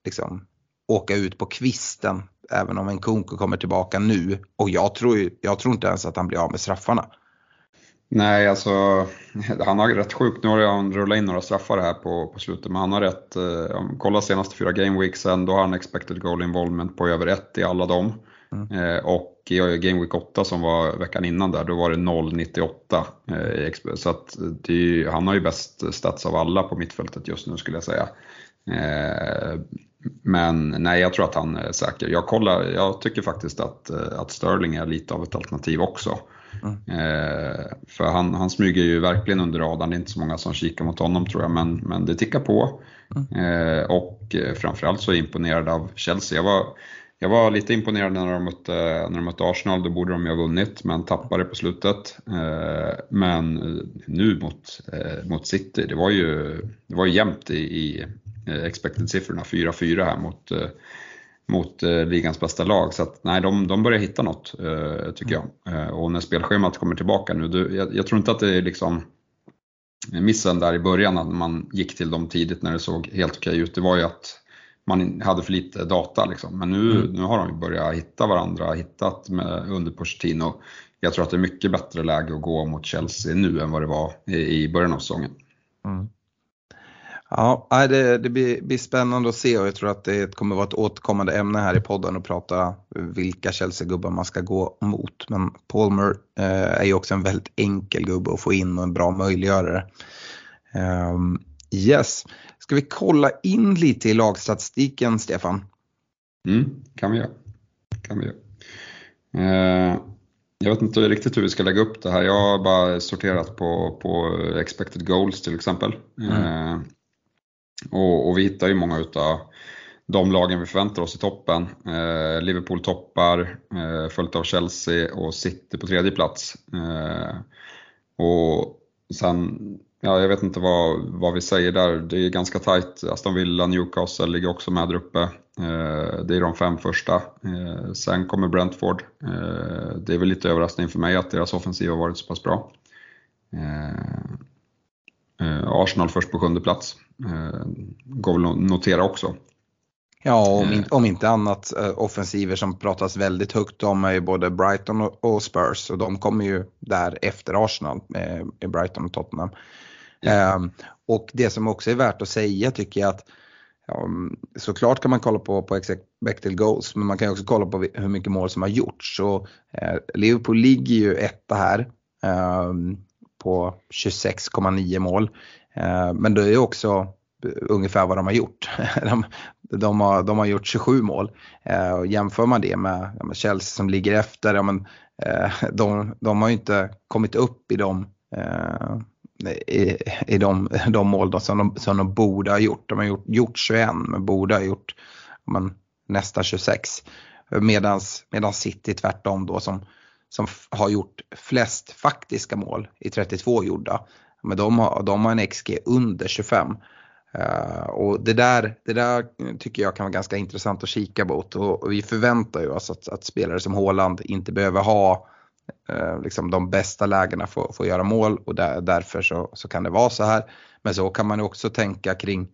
liksom åka ut på kvisten även om en Kunko kommer tillbaka nu. Och jag tror, jag tror inte ens att han blir av med straffarna. Nej, alltså han har rätt sjukt. Nu har han rullat in några straffar här på, på slutet, men han har rätt. Eh, kolla senaste fyra gameweeksen, då har han expected goal involvement på över 1 i alla dem. Mm. Eh, och i Game Week 8 som var veckan innan där, då var det 0,98. Eh, så att det, han har ju bäst stats av alla på mittfältet just nu skulle jag säga. Eh, men nej, jag tror att han är säker. Jag, kollar, jag tycker faktiskt att, eh, att Sterling är lite av ett alternativ också. Mm. Eh, för han, han smyger ju verkligen under radarn, det är inte så många som kikar mot honom tror jag, men, men det tickar på. Mm. Eh, och eh, framförallt så är jag imponerad av Chelsea. Jag var, jag var lite imponerad när de, mötte, när de mötte Arsenal, då borde de ju ha vunnit, men tappade på slutet. Eh, men nu mot, eh, mot City, det var ju, det var ju jämnt i, i expected-siffrorna, 4-4 här mot mot eh, ligans bästa lag. Så att, nej, de, de börjar hitta något eh, tycker jag. Eh, och när spelschemat kommer tillbaka nu, du, jag, jag, tror inte att det är liksom missen där i början när man gick till dem tidigt när det såg helt okej ut. Det var ju att man hade för lite data liksom. Men nu, mm. nu har de börjat hitta varandra, hittat med, under Pochettino. Jag tror att det är mycket bättre läge att gå mot Chelsea nu än vad det var i, i början av säsongen. Mm. Ja, det, det blir, blir, spännande att se och jag tror att det kommer vara ett återkommande ämne här i podden att prata vilka Chelsea-gubbar man ska gå mot. Men Palmer eh, är ju också en väldigt enkel gubbe att få in och en bra möjliggörare. Um, yes, ska vi kolla in lite i lagstatistiken Stefan? Mm, kan vi göra. Kan vi göra. Uh, jag vet inte riktigt hur vi ska lägga upp det här. Jag har bara sorterat på, på expected goals till exempel. Mm. Uh, och, och vi hittar ju många utav de lagen vi förväntar oss i toppen. Eh, Liverpool toppar, eh, följt av Chelsea och City på tredje plats. Eh, och sen, ja, jag vet inte vad, vad vi säger där. Det är ganska tajt. Aston Villa, Newcastle ligger också med där uppe. Eh, det är de fem första. Eh, sen kommer Brentford. Eh, det är väl lite överraskning för mig att deras offensiv har varit så pass bra. Eh, eh, Arsenal först på sjunde plats. Eh, går väl att notera också. Ja, om, in, om inte annat eh, offensiver som pratas väldigt högt om är ju både Brighton och, Spurs och de kommer ju där efter Arsenal med Brighton och Tottenham. Mm. och det som också är värt att säga tycker jag att ja, såklart kan man kolla på, på expected goals men man kan också kolla på hur mycket mål som har gjorts. Så, eh, Liverpool ligger ju etta här eh, på 26,9 mål. Eh, men det är också ungefär vad de har gjort. de, de, har, de har gjort 27 mål. Eh, och jämför man det med, med Chelsea som ligger efter, ja, men, eh, de, de har ju inte kommit upp i de i, i de, de mål då, som, de, som de borde ha gjort. De har gjort, gjort 21 men borde ha gjort men, nästa 26. Medans, medan City tvärtom då som, som har gjort flest faktiska mål i 32 gjorda. Men de har, de har en XG under 25. Uh, eh, och det där, det där tycker jag kan vara ganska intressant att kika mot och, och vi förväntar ju oss att, att spelare som Håland inte behöver ha uh, liksom de bästa lägena för att göra mål och där, därför så, så kan det vara så här. Men så kan man ju också tänka kring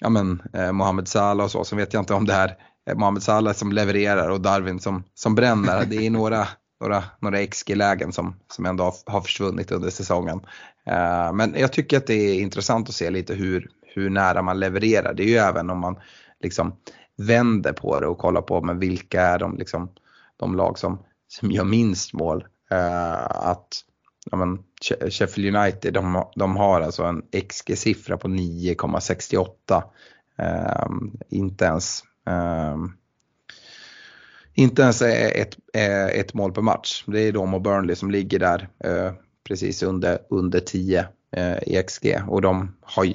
ja men, eh, Mohamed Salah och så, så vet jag inte om det här eh, Mohamed Salah som levererar och Darwin som, som bränner. Det är några, några, några XG-lägen som, som ändå har, har försvunnit under säsongen. Eh, men jag tycker att det är intressant att se lite hur, hur nära man levererar. Det är ju även om man liksom vänder på det och kollar på men vilka är de, liksom, de lag som som gör minst mål. Eh, att ja, men, Sheffield United de, de har alltså en XG-siffra på 9,68. Eh, inte ens uh, inte ens ett, eh, ett mål per match. Det är de och Burnley som ligger där eh, precis under, under 10 eh, i XG. Och de har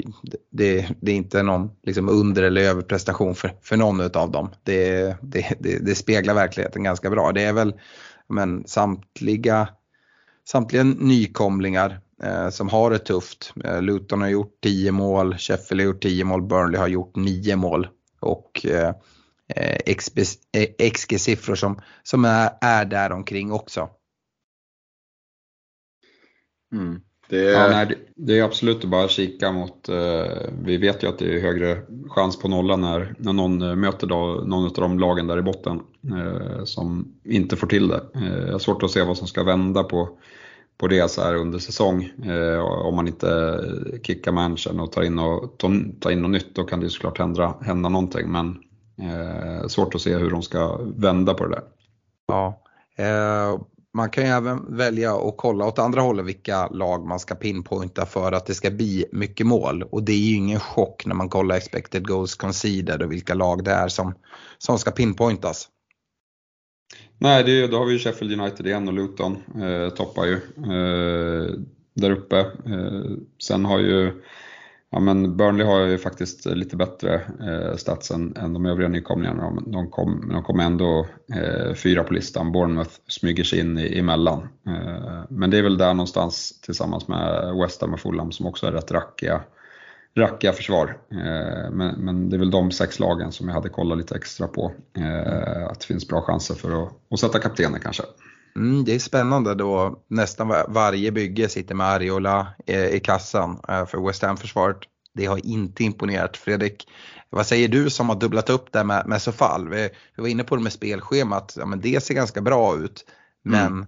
det, det är inte någon liksom under eller överprestation för, för någon av dem. Det, det, det, det speglar verkligheten ganska bra. Det är väl men samtliga, samtliga nykomlingar eh, som har det tufft. Luton har gjort 10 mål, Sheffield har gjort 10 mål, Burnley har gjort 9 mål. Och eh, XG-siffror eh, som, som är, är där omkring också. Mm. Det är... Ja, nej, det är absolut att bara kika mot, eh, vi vet ju att det är högre chans på nolla när, när någon eh, möter då, någon av de lagen där i botten eh, som inte får till det. Eh, jag har svårt att se vad som ska vända på, på det så här under säsong. Eh, om man inte kickar manchen och tar in, och, tar in något nytt då kan det såklart hända, hända någonting men eh, svårt att se hur de ska vända på det där. Ja, eh, man kan ju även välja att kolla åt andra hållet vilka lag man ska pinpointa för att det ska bli mycket mål. Och det är ju ingen chock när man kollar expected goals conceded och vilka lag det är som, som ska pinpointas. Nej, det, då har vi ju Sheffield United igen och Luton eh, toppar ju eh, där uppe. Eh, sen har ju Ja, men Burnley har ju faktiskt lite bättre eh, stats än, än de övriga nykomlingarna. De kom, de kom ändå eh, fyra på listan. Bournemouth smyger sig in i, emellan. Eh, men det är väl där någonstans tillsammans med West Ham och Fulham som också är rätt rackiga, rackiga försvar. Eh, men, men, det är väl de sex lagen som jag hade kollat lite extra på. Eh, att det finns bra chanser för att, att sätta kaptenen kanske. Mm, det är spännande då nästan varje bygge sitter med Ariola eh, i kassan eh, för West Ham-försvaret. Det har inte imponerat. Fredrik, vad säger du som har dubblat upp det med, med Sofall? Vi, vi var inne på det med spelschemat, ja, men det ser ganska bra ut. Men mm.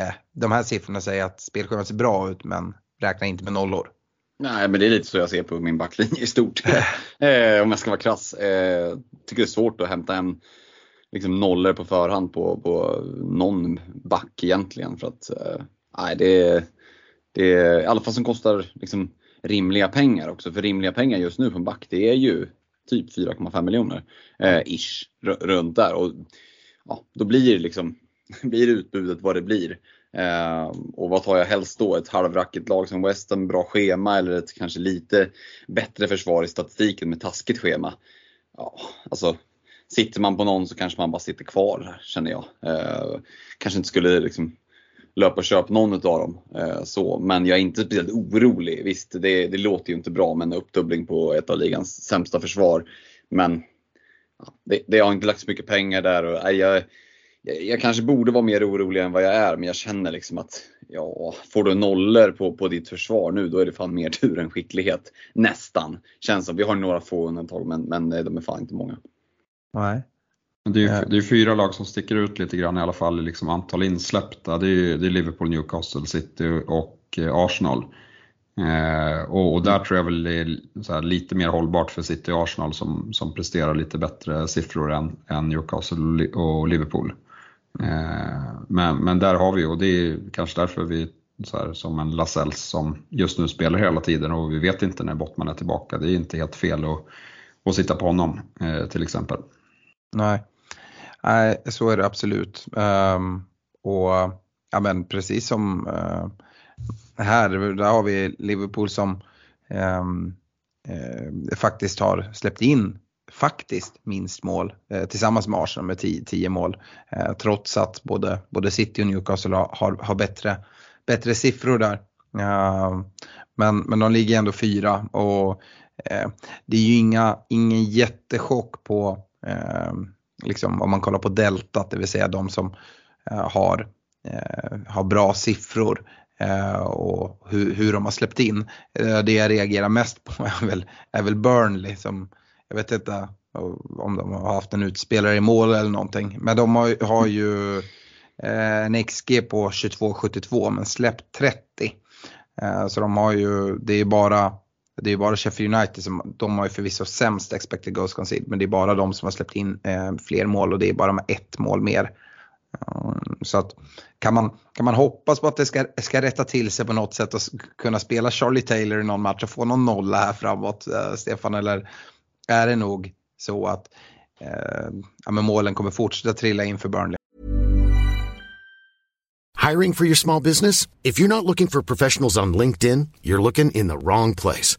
eh, de här siffrorna säger att spelschemat ser bra ut men räkna inte med nollor. Nej, men det är lite så jag ser på min backlinje i stort. eh, om jag ska vara krass. Eh, tycker det är svårt att hämta en liksom nollor på förhand på, på någon back egentligen. För att, eh, det, är, det är i alla fall som kostar liksom rimliga pengar också. För rimliga pengar just nu på en back det är ju typ 4,5 miljoner. Eh, ish, runt där. Och ja, Då blir liksom blir utbudet vad det blir. Eh, och vad tar jag helst då? Ett halvrackigt lag som Western, bra schema eller ett kanske lite bättre försvar i statistiken med taskigt schema? Ja, alltså sitter man på någon så kanske man bara sitter kvar känner jag. Eh, kanske inte skulle liksom löpa och köpa någon av dem. Eh, så, men jag är inte speciellt orolig. Visst, det, det låter ju inte bra med en uppdubbling på ett av ligans sämsta försvar. Men ja, det, det har inte lagt så mycket pengar där och jag, jag, jag, kanske borde vara mer orolig än vad jag är, men jag känner liksom att ja, får du nollor på, på ditt försvar nu, då är det fan mer tur än skicklighet. Nästan. Känns som. Vi har några få undantag, men, men de är fan inte många. Nej. Det är, det är fyra lag som sticker ut lite grann i alla fall i liksom antal insläppta. Det är, det är Liverpool, Newcastle, City och eh, Arsenal. Eh, och, och, där tror jag väl det är lite mer hållbart för City och Arsenal som, som presterar lite bättre siffror än, än Newcastle och Liverpool. Eh, men, men där har vi, och det är kanske därför vi så här, som en Lasells som just nu spelar hela tiden och vi vet inte när Bottman är tillbaka. Det är inte helt fel att, att sitta på honom eh, till exempel. Nej. Nej, så är det absolut. Um, och ja, men precis som uh, här, där har vi Liverpool som um, uh, faktiskt har släppt in faktiskt minst mål eh, tillsammans med Arsenal med 10 mål. Eh, trots att både, både City och Newcastle har, har bättre, bättre siffror där. Eh, men, men de ligger ändå fyra och eh, det är ju inga, ingen jättechock på Eh, liksom, om man kollar på deltat, det vill säga de som eh, har, eh, har bra siffror eh, och hur, hur de har släppt in. det jag reagerar mest på är väl, är väl Burnley som jag vet inte om de har haft en utspelare i mål eller någonting. Men de har, har ju eh, en XG på 22,72 men släppt 30. Eh, så de har ju, det är bara det är bara Sheffield United som, de har ju förvisso sämst expected goals conceded, men det är bara de som har släppt in eh, fler mål och det är bara med ett mål mer. Eh, så att kan man, kan man hoppas på att det ska, ska rätta till sig på något sätt och kunna spela Charlie Taylor i någon match och få någon nolla här framåt, eh, Stefan, eller är det nog så att eh, ja, men målen kommer fortsätta trilla in för Burnley. Hiring for your small business? If you're not looking for professionals on LinkedIn, you're looking in the wrong place.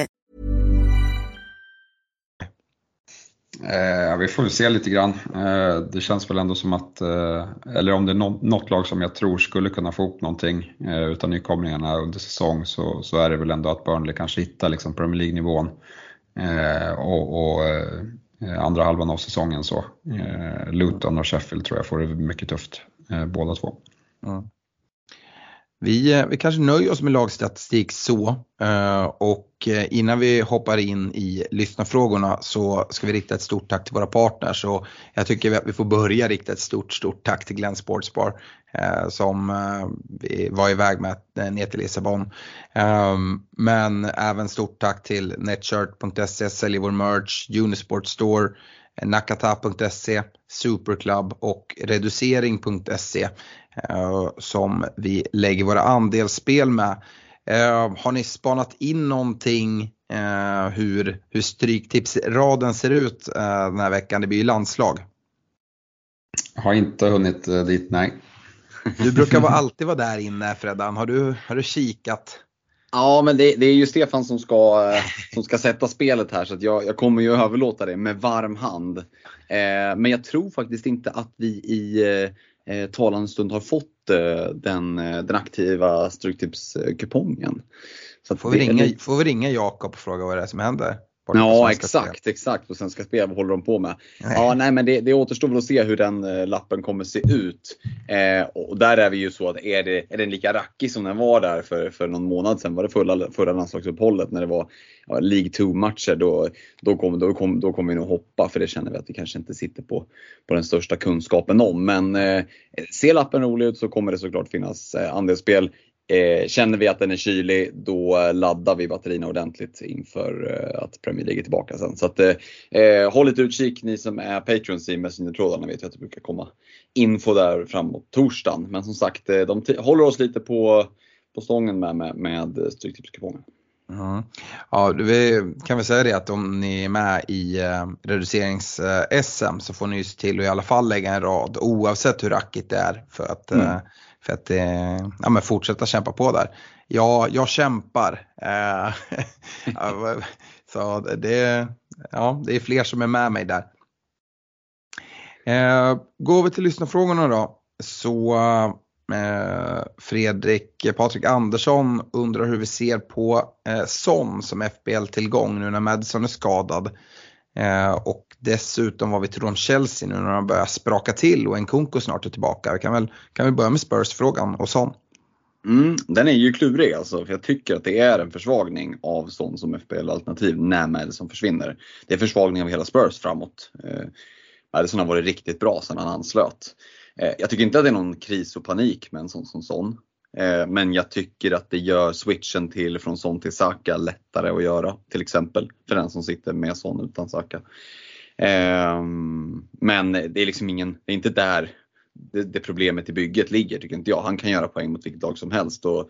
Eh, vi får väl se lite grann. Eh, det känns väl ändå som att, eh, eller om det är något, något lag som jag tror skulle kunna få ihop någonting eh, utan nykomlingarna under säsong så, så är det väl ändå att Burnley kanske hittar liksom Premier League-nivån eh, och, och eh, andra halvan av säsongen så. Eh, Luton och Sheffield tror jag får det mycket tufft eh, båda två. Mm. Vi, eh, vi kanske nöjer oss med lagstatistik så eh, och eh, innan vi hoppar in i lyssnarfrågorna så ska vi rikta ett stort tack till våra partners och jag tycker att vi får börja rikta ett stort, stort tack till Glenn Sportsbar som var iväg med ner till Lissabon. Ehm, men även stort tack till Netshirt.se, säljer vår merch, Unisport Store, Nakata.se, Superclub och Reducering.se som vi lägger våra andelsspel med. Eh, har ni spanat in någonting eh, hur, hur stryktipsraden ser ut eh, den här veckan? Det blir ju landslag. Har inte hunnit eh, dit, nej. Du brukar alltid vara där inne Freddan. Har du, har du kikat? Ja, men det, det, är ju Stefan som ska, eh, som ska sätta spelet här så jag, jag kommer ju överlåta det med varm hand. Eh, men jag tror faktiskt inte att vi i eh, talande stund har fått eh, den, eh, den aktiva Stryktipskupongen. får, vi ringa, får vi ringa Jakob och fråga vad det är som händer? Ja exakt, spel. exakt. Och Svenska Spel, vad håller de på med? Nej. Ja, nej men det, det återstår väl att se hur den eh, lappen kommer se ut. Eh, och där är vi ju så att är, det, är den lika rackig som den var där för, för någon månad sedan, var det förra, förra landslagsuppehållet när det var ja, League 2-matcher, då, då, kommer då, kom, då kommer vi nog hoppa för det känner vi att vi kanske inte sitter på, på den största kunskapen om. Men eh, ser lappen rolig ut så kommer det såklart finnas eh, andelsspel Eh, känner vi att den är kylig, då laddar vi batterierna ordentligt inför eh, att Premier League är tillbaka sen. Så att, eh, håll lite utkik ni som är patrons i Messenger-trådarna vet jag att det brukar komma info där framåt torsdagen. Men som sagt, de håller oss lite på, på stången med, med, med Stryktipskupongen. Mm. Ja, vi kan väl säga det att om ni är med i eh, reducerings-SM så får ni ju se till att i alla fall lägga en rad oavsett hur rackigt det är för att, mm. eh, för att eh, ja, men fortsätta kämpa på där. Ja, jag kämpar. Eh, så det, ja, det är fler som är med mig där. Eh, går vi till lyssnarfrågorna då så Eh, Fredrik eh, Patrik Andersson undrar hur vi ser på eh, Son som FBL-tillgång nu när Madison är skadad. Eh, och dessutom vad vi tror om Chelsea nu när de börjar spraka till och Nkunku snart är tillbaka. Vi kan väl, kan vi börja med Spurs-frågan och sånt. Mm, den är ju klurig alltså, för jag tycker att det är en försvagning av Son som FPL-alternativ när Madison försvinner. Det är försvagning av hela Spurs framåt. Eh, Madison har varit riktigt bra sedan han anslöt. Eh, jag tycker inte att det är någon kris och panik med en sån som sån. Eh, men jag tycker att det gör switchen till från sån till Saka lättare att göra. Till exempel för den som sitter med sån utan Saka. Ehm, men det är liksom ingen, det är inte där det, det problemet i bygget ligger tycker inte jag. Han kan göra poäng mot vilket lag som helst. Och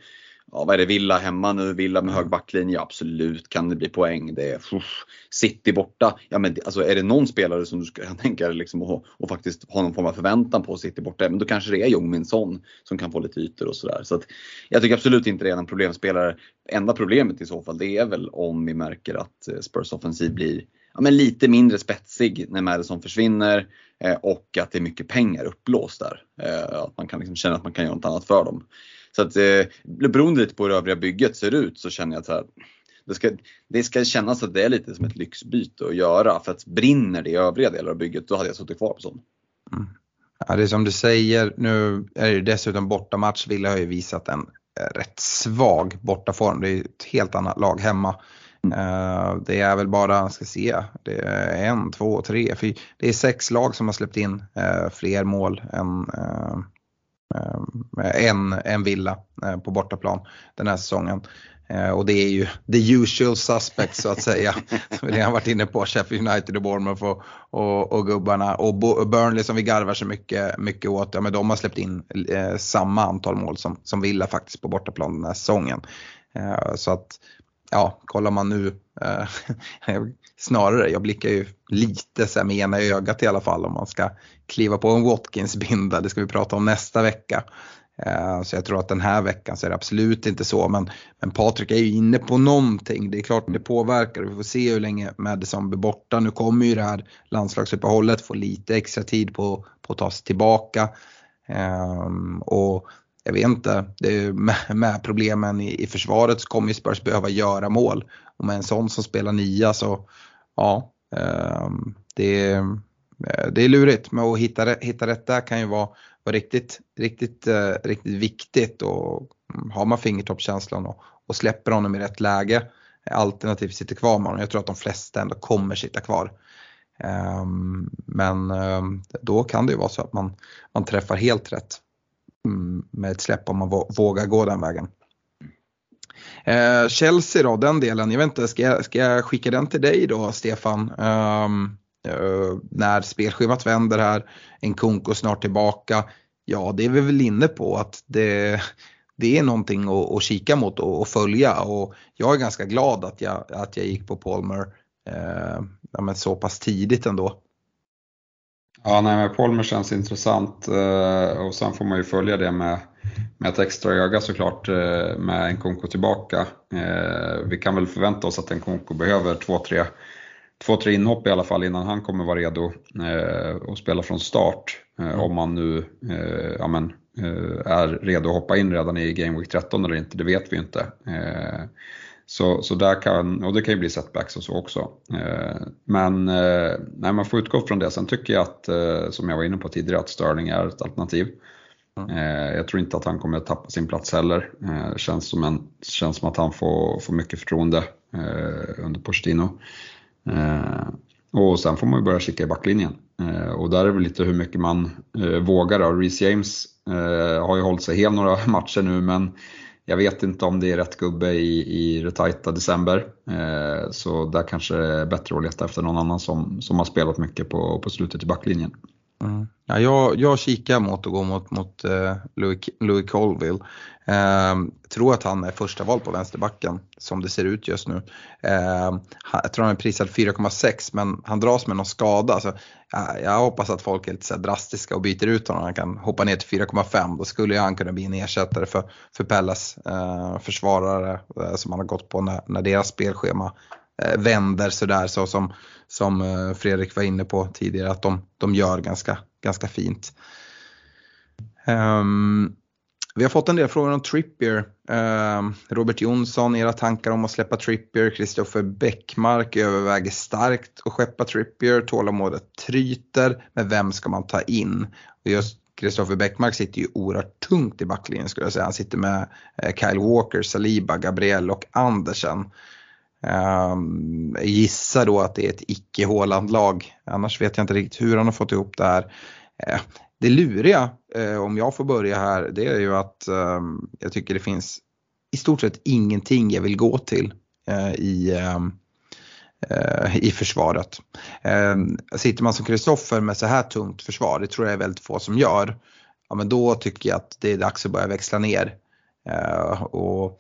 ja, vad är det, Villa hemma nu, Villa med hög backlinje, absolut kan det bli poäng. Det är uff, City borta. Ja, men alltså, är det någon spelare som du kan tänka dig liksom, och, och faktiskt ha någon form av förväntan på City borta, men då kanske det är Jong Son som kan få lite ytor och sådär. Så jag tycker absolut inte det är en problemspelare. Enda problemet i så fall det är väl om vi märker att eh, Spurs offensiv blir ja, men lite mindre spetsig när Madison försvinner eh, och att det är mycket pengar upplåst där. Eh, att man kan liksom känna att man kan göra något annat för dem. Så att eh, beroende lite på hur det övriga bygget ser ut så känner jag att det ska, det ska kännas att det är lite som ett lyxbyte att göra. För att brinner det i övriga delar av bygget då hade jag suttit kvar på sån. Mm. Ja, det är som du säger, nu är det dessutom bortamatch. Villa har ju visat en eh, rätt svag bortaform. Det är ett helt annat lag hemma. Mm. Uh, det är väl bara, ska se, det är en, två, tre, fyra. Det är sex lag som har släppt in uh, fler mål än, uh, Eh, eh en, en villa på bortaplan den här säsongen. Och det är ju the usual suspects så att säga. Som vi har varit inne på, Sheffield United och Bournemouth och, och, och gubbarna. Och Burnley som vi garvar så mycket, mycket åt, ja men de har släppt in eh, samma antal mål som, som Villa faktiskt på bortaplan den här säsongen. Eh, så att ja, kollar man nu, eh, snarare, jag blickar ju lite så med ena ögat i alla fall om man ska kliva på en Watkins-binda, det ska vi prata om nästa vecka. Eh, så jag tror att den här veckan så är det absolut inte så, men, men Patrik är ju inne på någonting. Det är klart att det påverkar, vi får se hur länge Madison blir borta. Nu kommer ju det här landslagsuppehållet få lite extra tid på, på att ta sig tillbaka. Eh, och jag vet inte, med, med, problemen i, i försvaret så kommer ju Spurs behöva göra mål. Och med en sån som spelar nia så, ja, ehm, eh, det, det är lurigt. Men att hitta, hitta rätt där kan ju vara, vara riktigt, riktigt, eh, riktigt viktigt. Och har man fingertoppskänslan och, och släpper honom i rätt läge, alternativt sitter kvar med honom. Jag tror att de flesta ändå kommer sitta kvar. Ehm, men ehm, då kan det ju vara så att man, man träffar helt rätt. Mm, med ett släpp om man vågar gå den vägen. Eh, Chelsea då, den delen, jag vet inte, ska jag, ska jag skicka den till dig då Stefan? Um, uh, när spelschemat vänder här, en Kunko snart tillbaka. Ja, det är vi väl inne på att det, det är någonting att, att kika mot och, och, följa och jag är ganska glad att jag, att jag gick på Palmer eh, ja, så pass tidigt ändå. Ja, nej, men Polmer känns intressant eh, och sen får man ju följa det med, med ett extra öga såklart eh, med en Konko tillbaka. Eh, vi kan väl förvänta oss att en Konko behöver två, tre, två, tre inhopp i alla fall innan han kommer vara redo att spela från start. Om man nu ja, men, är redo att hoppa in redan i Game Week 13 eller inte, det vet vi inte. Så, så där kan, och det kan ju bli setbacks och så också. Eh, men eh, nej, man får utgå från det. Sen tycker jag att, eh, som jag var inne på tidigare, att Sterling är ett alternativ. Mm. Jag tror inte att han kommer att tappa sin plats heller. Det känns som, en, känns som att han får, får mycket förtroende under Pochettino. Och sen får man ju börja kika i backlinjen. Och där är det lite hur mycket man vågar. Reece James har ju hållit sig hel några matcher nu men jag vet inte om det är rätt gubbe i, i det tajta december. Eh, så där kanske det är bättre att leta efter någon annan som, som har spelat mycket på, på slutet i backlinjen. Mm. Ja, jag, jag kikar mot att gå mot, mot eh, Louis, Louis Colville. Eh, tror att han är första val på vänsterbacken som det ser ut just nu. Eh, jag tror han är prisad 4,6 men han dras med någon skada. Alltså, jag hoppas att folk är lite så drastiska och byter ut honom. Han kan hoppa ner till 4,5. Då skulle han kunna bli en ersättare för, för Pellas eh, försvarare eh, som han har gått på när, när deras spelschema eh, vänder sådär så som som eh, Fredrik var inne på tidigare att de, de gör ganska, ganska fint. Um, vi har fått en del frågor om Trippier. Ehm, Robert Jonsson, era tankar om att släppa Trippier. Kristoffer Bäckmark överväger starkt att skeppa Trippier. Tålamodet tryter. Men vem ska man ta in? Och just Kristoffer Bäckmark sitter ju oerhört tungt i backlinjen skulle jag säga. Han sitter med eh, Kyle Walker, Saliba, Gabriel och Andersen. Um, gissar då att det är ett icke-Håland-lag, Annars vet jag inte riktigt hur han har fått ihop det här. Uh, det luriga, eh, om jag får börja här, det är ju att ehm, jag tycker det finns i stort sett ingenting jag vill gå till eh, i, ehm, eh, i försvaret. Ehm, sitter man som Kristoffer med så här tungt försvar, det tror jag är väldigt få som gör, ja men då tycker jag att det är dags att börja växla ner. och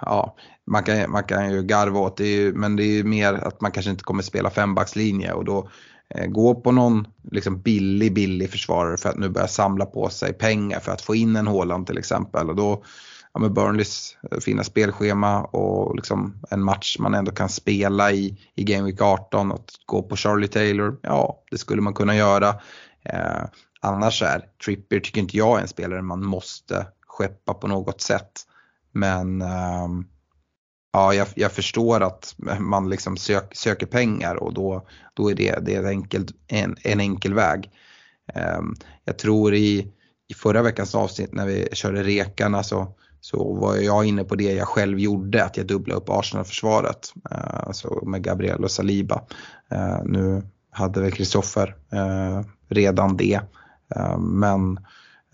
ja, man kan, man kan ju garva åt det, men det är ju mer att man kanske inte kommer spela fembackslinje och då Eh, gå på någon liksom billig, billig försvarare för att nu börja samla på sig pengar för att få in en Håland till exempel. Och då, ja, med Burnleys eh, fina spelschema och liksom en match man ändå kan spela i, i Game Week 18 att gå på Charlie Taylor, ja det skulle man kunna göra. Eh, annars är Trippier tycker inte jag är en spelare man måste skeppa på något sätt. Men um, ja, jag, jag, förstår att man liksom sök, söker pengar och då, då är det, det är enkelt, en, en enkel väg. Um, jag tror i, i förra veckans avsnitt när vi körde rekarna så, så var jag inne på det jag själv gjorde, att jag dubblade upp Arsenal-försvaret. Uh, alltså med Gabriel och Saliba. Uh, nu hade väl Kristoffer uh, eh, redan det. Ehm, men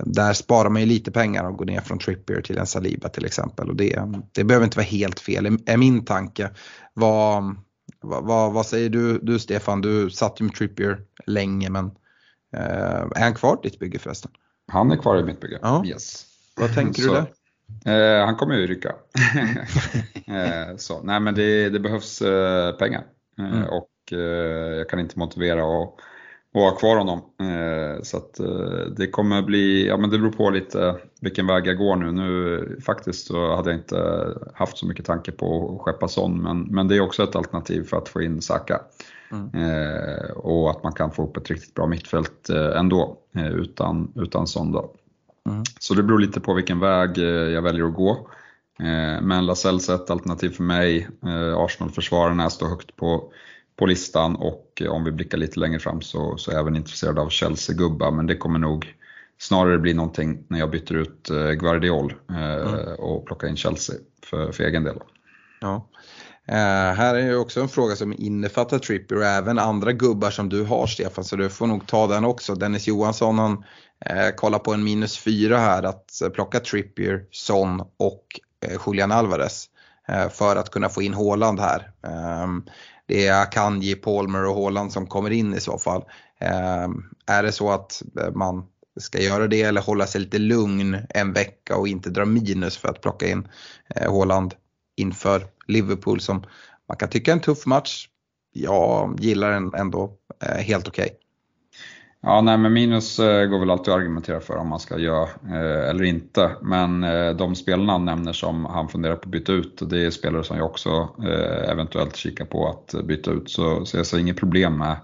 där sparar man ju lite pengar och går ner från Trippier till en Saliba till exempel. Och det, det behöver inte vara helt fel, är min tanke. Vad, vad, vad säger du, du Stefan? Du satt ju med Trippier länge men eh, är han kvar i ditt bygge förresten? Han är kvar i mitt bygge, ja. yes. Vad tänker så, du där? Eh, han kommer ju rycka. eh, så, nej men det, det behövs eh, pengar eh, mm. och eh, jag kan inte motivera och och ha kvar honom. Eh, så att eh, det kommer bli, ja men det beror på lite vilken väg jag går nu. Nu faktiskt så hade jag inte haft så mycket tanke på att skeppa Son, men, men det är också ett alternativ för att få in Saka. Mm. Eh, och att man kan få upp ett riktigt bra mittfält ändå utan, utan Son då. Mm. Så det beror lite på vilken väg jag väljer att gå. Men Lasells är ett alternativ för mig. Arsenal-försvararna står högt på på listan och om vi blickar lite längre fram så, så är jag även intresserad av Chelsea-gubbar men det kommer nog snarare bli någonting när jag byter ut eh, Guardiol eh, mm. och plockar in Chelsea för, för egen del. Ja. Uh, här är ju också en fråga som innefattar Trippier och även andra gubbar som du har Stefan, så du får nog ta den också. Dennis Johansson han uh, kollar på en minus fyra här att uh, plocka Trippier, Son och Julian Alvarez för att kunna få in Håland här. Det är Akanji, Palmer och Haaland som kommer in i så fall. Ehm, är det så att eh, man ska göra det eller hålla sig lite lugn en vecka och inte dra minus för att plocka in eh, Haaland inför Liverpool som man kan tycka är en tuff match. Jag gillar den ändå eh, helt okej. Okay. Ja, nej men minus eh, går väl alltid att argumentera för om man ska göra eh, eller inte. Men eh, de spelarna han nämner som han funderar på att byta ut, det är spelare som jag också eventuellt kikar på att byta ut. Så, så jag ser inget problem med,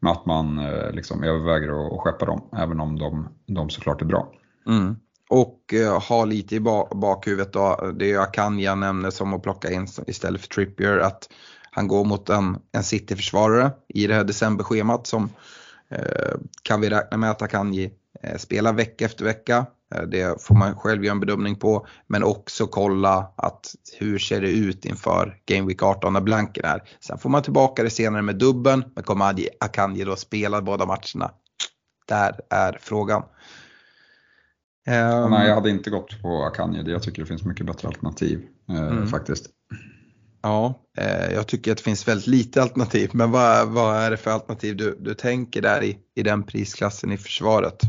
med att man liksom överväger att skeppa dem, även om de, de såklart är bra. Mm. Och ha lite i bakhuvudet då, det är Akanja nämner som att plocka in istället för Trippier, att han går mot en, en City-försvarare i det här decemberschemat som kan vi räkna med att Akanji eh, spelar vecka efter vecka? Eh, det får man själv göra en bedömning på. Men också kolla att hur ser det ut inför Game Week 18 när blanken är. Sen får man tillbaka det senare med dubben. Men kommer Akanji då spela båda matcherna? Där är frågan. Nej, jag hade inte gått på Akanji. Jag tycker det finns mycket bättre alternativ eh, mm. faktiskt. Ja, eh, jag tycker att det finns väldigt lite alternativ. Men vad, vad är det för alternativ du, du tänker där i, i den prisklassen i försvaret?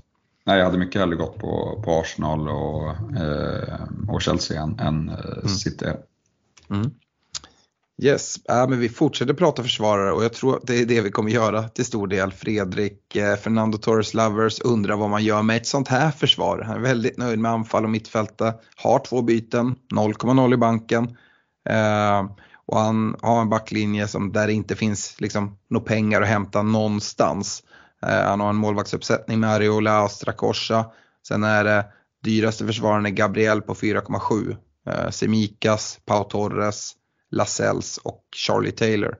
Nej, jag hade mycket hellre gått på, på Arsenal och, eh, och Chelsea än, än eh, mm. City. Mm. Yes, äh, men vi fortsätter prata försvarare och jag tror att det är det vi kommer göra till stor del. Fredrik, eh, Fernando Torres Lovers undrar vad man gör med ett sånt här försvar. Han är väldigt nöjd med anfall och mittfälta, har två byten, 0,0 i banken. Eh, och han har en backlinje som där det inte finns liksom några pengar att hämta någonstans. Eh, han har en målvaktsuppsättning med Ariola och Strakosha. Sen är det dyraste försvararen Gabriel på 4,7. Eh, Semikas, Pau Torres, Lasells och Charlie Taylor.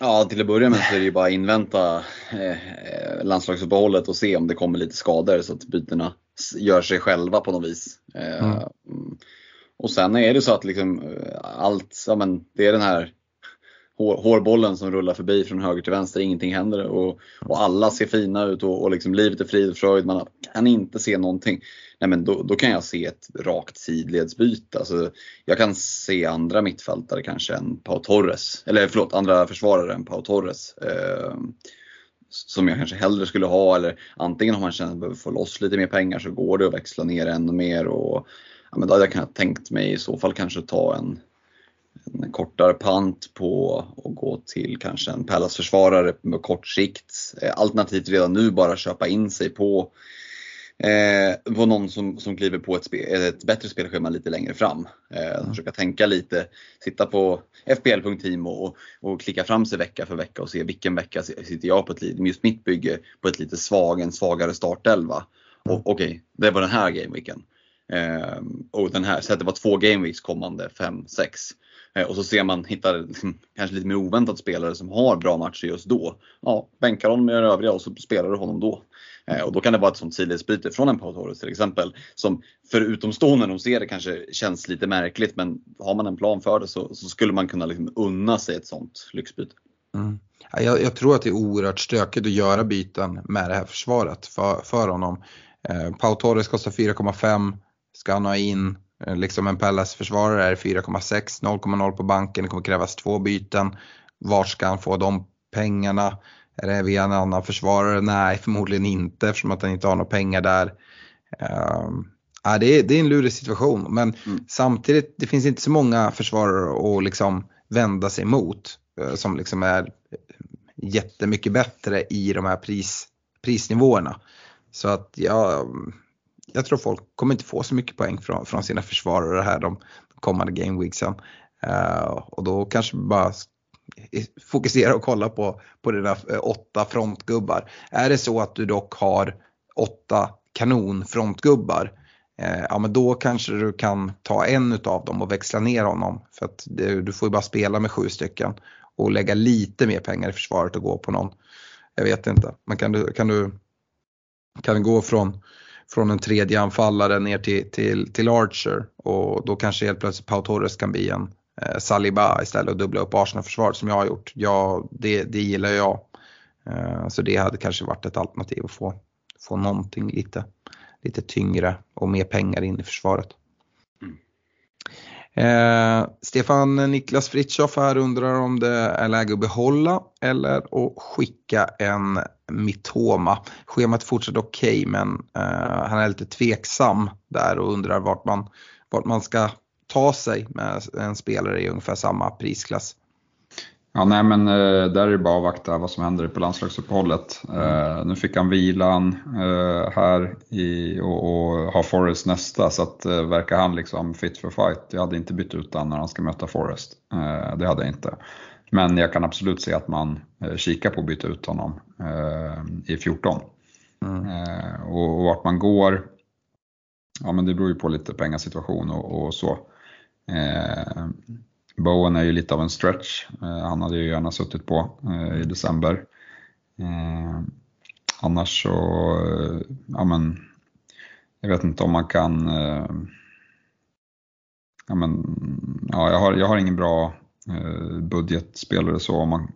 Ja, till att börja med så är det ju bara invänta eh, landslagsuppehållet och se om det kommer lite skador så att bytena gör sig själva på något vis. Eh, mm. Och sen är det så att liksom eh, allt, ja men det är den här hår, hårbollen som rullar förbi från höger till vänster, ingenting händer och, och alla ser fina ut och, och liksom livet är frid och fröjd, man kan inte se någonting. Nej men då, då kan jag se ett rakt sidledsbyte. Alltså, jag kan se andra mittfältare kanske än Pau Torres, eller förlåt, andra försvarare än Pau Torres. Eh, som jag kanske hellre skulle ha eller antingen om man känner att man behöver få loss lite mer pengar så går det att växla ner ännu mer och ja, men då hade jag kunnat tänkt mig i så fall kanske ta en, en kortare pant på och gå till kanske en Pallas-försvarare med kort sikt. Eh, alternativt redan nu bara köpa in sig på eh, på någon som, som kliver på ett, spe, ett bättre spelschema lite längre fram. Eh, mm. Försöka tänka lite, sitta på fpl.team och, och klicka fram sig vecka för vecka och se vilken vecka sitter jag på ett, just mitt bygge på ett lite svag, en svagare startelva. Mm. Okej, okay, det var den här gameweeken. Eh, och den här, så att det var två gameweeks kommande, 5-6. Eh, och så ser man, hittar liksom, kanske lite mer oväntat spelare som har bra matcher just då. Ja, bänkar honom med den övriga och så spelar du honom då. Eh, och då kan det vara ett sånt sidledsbyte från en Pau Torres till exempel. Som för utomstående de ser det kanske känns lite märkligt men har man en plan för det så, så skulle man kunna liksom unna sig ett sånt lyxbyte. Mm. Jag, jag, tror att det är oerhört stökigt att göra byten med det här försvaret för, för honom. Eh, Pau Torres kostar 4,5 Ska han ha in eh, liksom en Pallas-försvarare är 4,6, 0,0 på banken, det kommer krävas två byten. Var ska han få de pengarna? Är det via en annan försvarare? Nej, förmodligen inte eftersom att han inte har några pengar där. Um, ja, det, är, det är en lurig situation men mm. samtidigt det finns inte så många försvarare att liksom vända sig mot uh, som liksom är jättemycket bättre i de här pris, prisnivåerna. Så att ja, jag tror folk kommer inte få så mycket poäng från, från sina försvarare här de, kommande gameweeksen. Uh, eh, och då kanske bara fokusera och kolla på, på dina eh, åtta frontgubbar. Är det så att du dock har åtta kanonfrontgubbar, uh, ja men då kanske du kan ta en av dem och växla ner honom. För att det, du får ju bara spela med sju stycken och lägga lite mer pengar i försvaret och gå på någon. Jag vet inte, men kan du, kan du, kan du gå från från en tredje anfallare ner till, till, till Archer och då kanske helt plötsligt Pau Torres kan bli en eh, Saliba istället och dubbla upp Arsenal-försvaret som jag har gjort. Ja, det, det gillar jag. Eh, så det hade kanske varit ett alternativ att få, få någonting lite, lite tyngre och mer pengar in i försvaret. Eh, Stefan Niklas Fritiof här undrar om det är läge att behålla eller att skicka en Mitoma. Schemat fortsätter okej okay, men eh, han är lite tveksam där och undrar vart man, vart man ska ta sig med en spelare i ungefär samma prisklass. Ja, nej men eh, där är det bara att avvakta vad som händer på landslagsuppehållet. Mm. nu fick han vilan eh, här i, och, och har Forrest nästa så att verkar han liksom fit for fight. Jag hade inte bytt ut honom när han ska möta Forrest. det hade jag inte. Men jag kan absolut se att man kikar på att byta ut honom i 14. Mm. och, och vart man går, ja men det beror ju på lite pengasituation och, och så. Bowen är ju lite av en stretch. Eh, han hade ju gärna suttit på eh, i december. Eh, annars så, ja men, jag vet inte om man kan, eh, ja men, ja jag har, jag har ingen bra eh, budgetspelare så om man,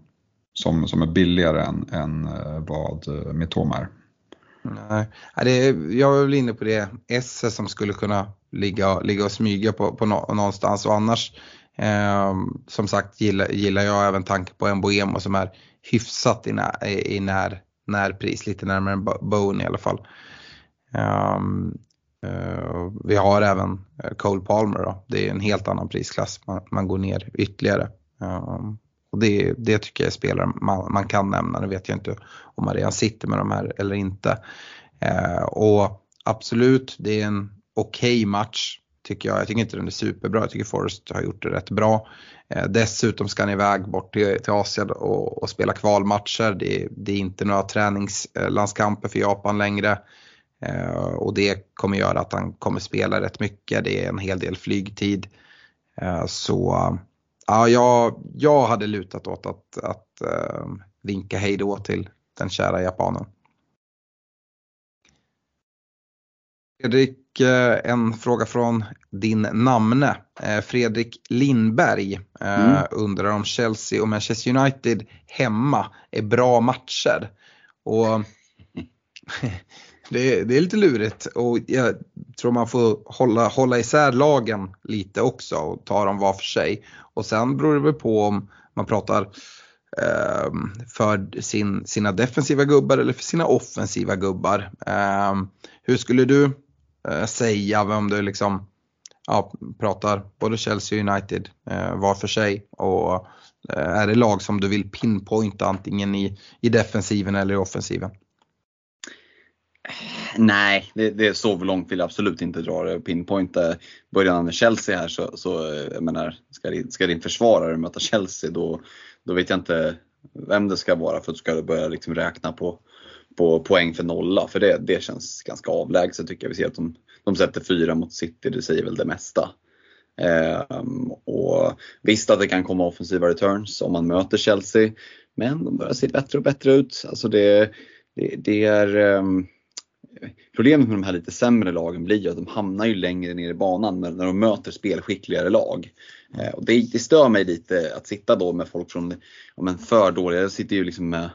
som, som är billigare än, än eh, vad Mitoma är. Nej, det jag är väl inne på det, Esse som skulle kunna ligga, ligga och smyga på, på någonstans och annars eh, som sagt gillar, gillar jag även tanken på en Boemo som är hyfsat i, när, i när, närpris, lite närmare än Bone i alla fall. Um, uh, vi har även eh, Cole Palmer då, det är en helt annan prisklass, man, man går ner ytterligare. Um, och det, det tycker jag är spelare man, man, kan nämna, nu vet jag inte om man redan sitter med de här eller inte. Uh, och absolut, det är en okej okay match tycker jag. Jag tycker inte den är superbra, jag tycker Forrest har gjort det rätt bra. Eh, dessutom ska han iväg bort till, till Asien och, och spela kvalmatcher. Det, det, är inte några träningslandskamper för Japan längre. Eh, och det kommer göra att han kommer spela rätt mycket. Det är en hel del flygtid. Eh, så ja, jag, jag hade lutat åt att, att uh, vinka hejdå till den kära japanen. Fredrik, eh, en fråga från din namne. Eh, Fredrik Lindberg eh, mm. undrar om Chelsea och Manchester United hemma är bra matcher. Och det, det, är lite lurigt och jag tror man får hålla, hålla isär lagen lite också och ta dem var för sig. Och sen beror det väl på om man pratar eh, för sin, sina defensiva gubbar eller för sina offensiva gubbar. Eh, hur skulle du eh, säga om du liksom ja, pratar både Chelsea och United eh, var för sig och eh, är det lag som du vill pinpointa antingen i, i defensiven eller i offensiven? Nej, det, det är så långt vill jag absolut inte dra det. Pinpointa början med Chelsea här så, så eh, jag menar, ska, din, ska din försvarare möta Chelsea då, då vet jag inte vem det ska vara för att du ska börja liksom räkna på på poäng för nolla. För det, det känns ganska avlägset tycker jag. Vi ser att de, de sätter fyra mot City, det säger väl det mesta. Ehm, och visst att det kan komma offensiva returns om man möter Chelsea. Men de börjar se bättre och bättre ut. Alltså det, det, det är um, Problemet med de här lite sämre lagen blir ju att de hamnar ju längre ner i banan när, när de möter spelskickligare lag. Eh, och det, det stör mig lite att sitta då med folk från ja, men för dåliga, jag sitter ju liksom med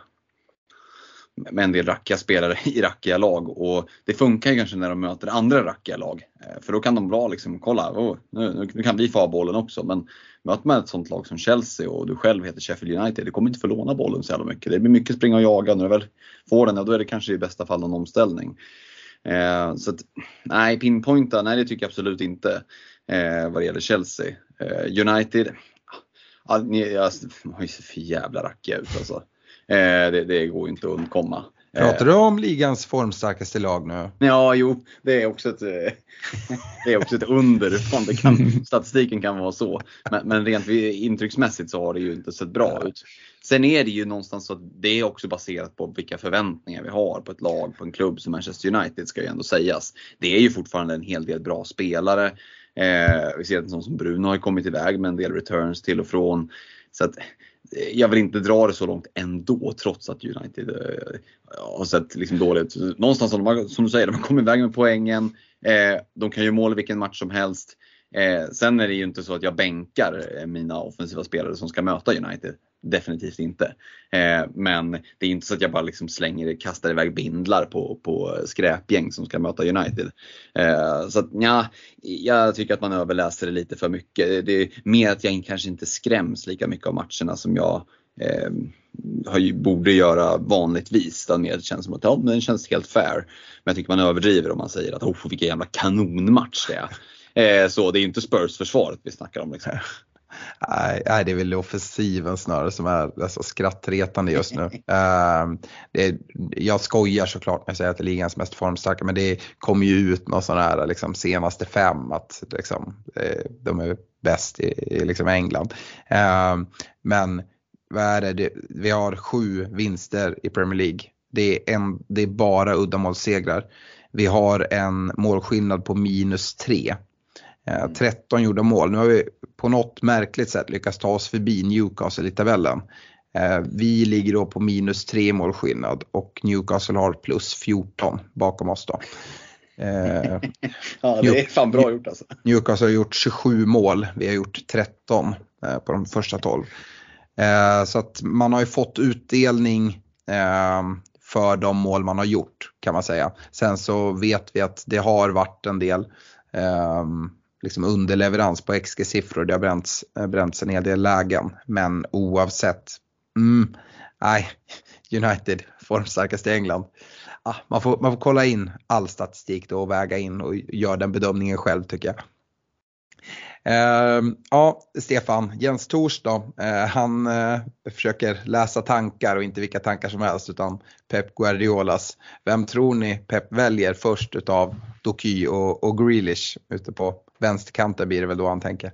med en del rackiga spelare i rackiga lag och det funkar ju kanske när de möter andra rackiga lag. Eh, för då kan de bra liksom, kolla, oh, nu, nu, kan vi få ha bollen också. Men möter man ett sånt lag som Chelsea och du själv heter Sheffield United, du kommer inte få låna bollen så jävla mycket. Det blir mycket springa och jaga. När du väl får den, ja, då är det kanske i bästa fall någon omställning. Eh, så att, nej, pinpointa, nej det tycker jag absolut inte eh, vad det gäller Chelsea. Eh, United, ja, ni, alltså, jag, de har ju så för jävla rackiga ut alltså. Eh, det, det går inte att undkomma. Pratar du om ligans formstarkaste lag nu? Ja, jo, det är också ett, eh, det är också ett under. Det kan, statistiken kan vara så. Men, men rent intrycksmässigt så har det ju inte sett bra ut. Sen är det ju någonstans så att det är också baserat på vilka förväntningar vi har på ett lag, på en klubb som Manchester United ska ju ändå sägas. Det är ju fortfarande en hel del bra spelare. Eh, vi ser att en sån som Bruno har kommit iväg med en del returns till och från. Så att jag vill inte dra det så långt ändå trots att United eh, har sett liksom dåligt Någonstans som, de, som du säger, de har kommit iväg med poängen. Eh, de kan ju måla vilken match som helst. Eh, sen är det ju inte så att jag bänkar eh, mina offensiva spelare som ska möta United. Definitivt inte. Eh, men det är inte så att jag bara liksom slänger, kastar iväg bindlar på, på skräpgäng som ska möta United. Eh, så att ja, jag tycker att man överläser det lite för mycket. Det är mer att jag kanske inte skräms lika mycket av matcherna som jag eh, har, borde göra vanligtvis. Där mer känns som att ja, den känns helt fair. Men jag tycker man överdriver om man säger att oh, vilken jävla kanonmatch det är. Eh, så det är inte Spurs-försvaret vi snackar om. Liksom. Nej, det är väl offensiven snarare som är alltså, skrattretande just nu. uh, det, jag skojar såklart när jag säger att det är ligans mest formstarka men det kommer ju ut någon sån här liksom, senaste fem att liksom, eh, de är bäst i, i liksom England. Uh, men vad är det? Vi har sju vinster i Premier League. Det är, en, det är bara uddamålssegrar. Vi har en målskillnad på minus tre. 13 eh, gjorda mål. Nu har vi på något märkligt sätt lyckats ta oss förbi Newcastle i tabellen. Eh, vi ligger då på minus 3 målskillnad och Newcastle har plus 14 bakom oss då. Eh, ja, det är fan bra gjort alltså. Newcastle har gjort 27 mål, vi har gjort 13 på de första 12. Så att man har ju fått utdelning för de mål man har gjort kan man säga. Sen så vet vi att det har varit en del liksom underleverans på XG-siffror. Det har bränts, eh, bränts en hel del lägen. Men oavsett, mm, nej, United formstarkast i England. Ah, man, får, man får kolla in all statistik då och väga in och göra den bedömningen själv tycker jag. Uh, ja, Stefan, Jens Tors då, uh, han uh, försöker läsa tankar och inte vilka tankar som helst utan Pep Guardiolas. Vem tror ni Pep väljer först utav Doky och, och Grealish ute på vänsterkanten blir det väl då han tänker?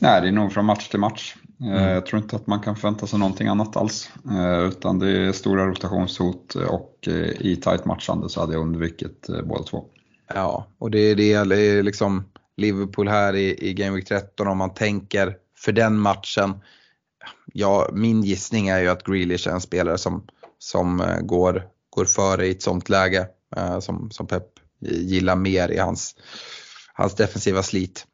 Nej, det är nog från match till match. Mm. Jag tror inte att man kan förvänta sig någonting annat alls. Utan det är stora rotationshot och i tight matchande så hade jag undvikit båda två. Ja, och det är det liksom Liverpool här i, i Game Week 13 om man tänker för den matchen. Ja, min gissning är ju att Grealish är en spelare som, som går, går före i ett sånt läge som, som Pep gillar mer i hans, hans defensiva slit.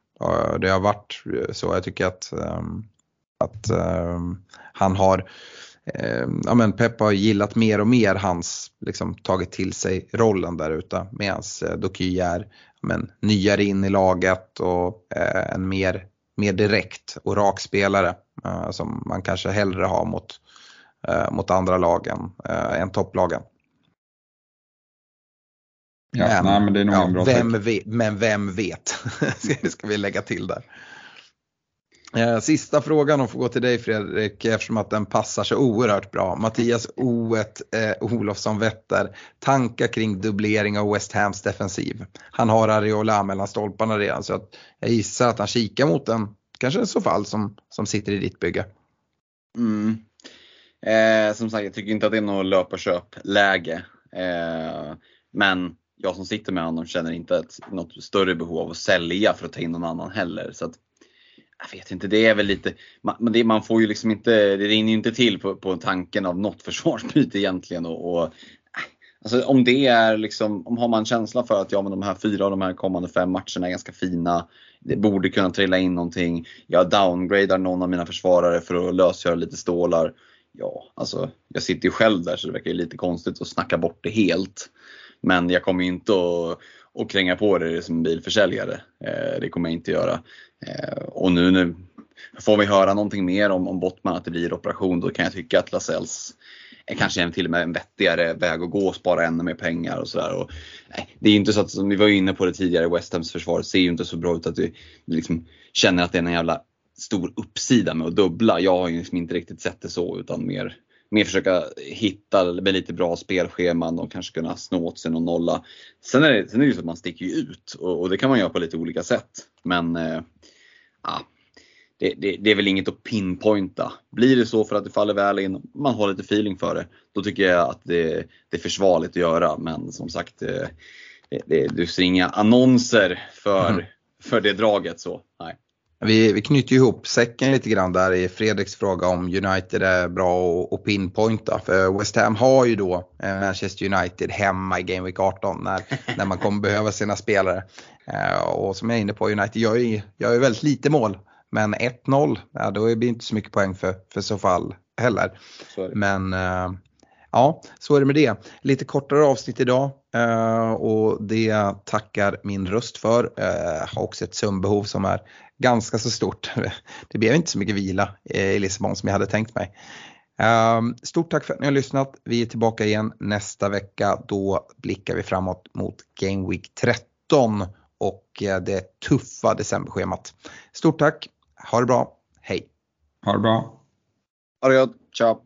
Det har varit eh, så, jag tycker att, ehm, att ehm, han har ehm, ja, men Pep har gillat mer och mer hans, liksom, tagit till sig rollen där ute medan eh, Doky är men, nyare in i laget och eh, en mer, mer direkt och rak spelare eh, som man kanske hellre har mot, eh, mot andra lagen eh, än topplagen. Ja, men, nej, men det är nog ja, en bra vem vet, Men vem vet, ska vi lägga till där. Eh, sista frågan och får gå till dig Fredrik eftersom att den passar så oerhört bra. Mattias O1 eh, Olofsson Wetter. Tankar kring dubblering av West Hams defensiv. Han har Ariola mellan stolparna redan så att jag gissar att han kikar mot en, kanske en så fall som, som sitter i ditt bygge. Mm. Eh, som sagt, jag tycker inte att det är något löp och köp läge. Eh, men jag som sitter med honom känner inte ett, något större behov av att sälja för att ta in någon annan heller. Så att, jag vet inte, det är väl lite, man, det, man får ju liksom inte, det rinner ju inte till på, på tanken av något försvarsbyte egentligen. Och, och, alltså om det är liksom, om har man känsla för att ja men de här fyra av de här kommande fem matcherna är ganska fina. Det borde kunna trilla in någonting. Jag downgradar någon av mina försvarare för att lösgöra lite stålar. Ja, alltså jag sitter ju själv där så det verkar ju lite konstigt att snacka bort det helt. Men jag kommer inte att, och kränga på det som bilförsäljare. Eh, det kommer jag inte göra. Eh, och nu, nu får vi höra någonting mer om, om Bottman, att det blir operation, då kan jag tycka att Lasells är kanske en, till och med en vettigare väg att gå och spara ännu mer pengar och sådär. Det är ju inte så att, som vi var inne på det tidigare, West Hams försvar ser ju inte så bra ut att vi liksom känner att det är en jävla stor uppsida med att dubbla. Jag har ju liksom inte riktigt sett det så utan mer, mer försöka hitta med lite bra spelscheman och kanske kunna snå åt sig någon nolla. Sen är det, sen är det ju så att man sticker ut och, och det kan man göra på lite olika sätt. Men eh, ja, det, det, det, är väl inget att pinpointa. Blir det så för att det faller väl in, man har lite feeling för det, då tycker jag att det, det är försvarligt att göra. Men som sagt, det, det, du ser inga annonser för, mm. för det draget. så nej. Vi, vi knyter ihop säcken lite grann där i Fredriks fråga om United är bra att pinpointa. För West Ham har ju då eh, Manchester United hemma i Game Week 18 när, när man kommer behöva sina spelare. Eh, och som jag är inne på, United gör ju, gör ju väldigt lite mål. Men 1-0, ja, då blir det inte så mycket poäng för, för så fall heller. Men eh, ja, så är det med det. Lite kortare avsnitt idag och det tackar min röst för. Jag har också ett sömnbehov som är ganska så stort. Det blev inte så mycket vila i Lissabon som jag hade tänkt mig. Ehm, stort tack för att ni har lyssnat. Vi är tillbaka igen nästa vecka. Då blickar vi framåt mot Game Week 13 och eh, det tuffa decemberschemat. Stort tack. Ha det bra. Hej. Ha det bra. Ha det gott. Ciao.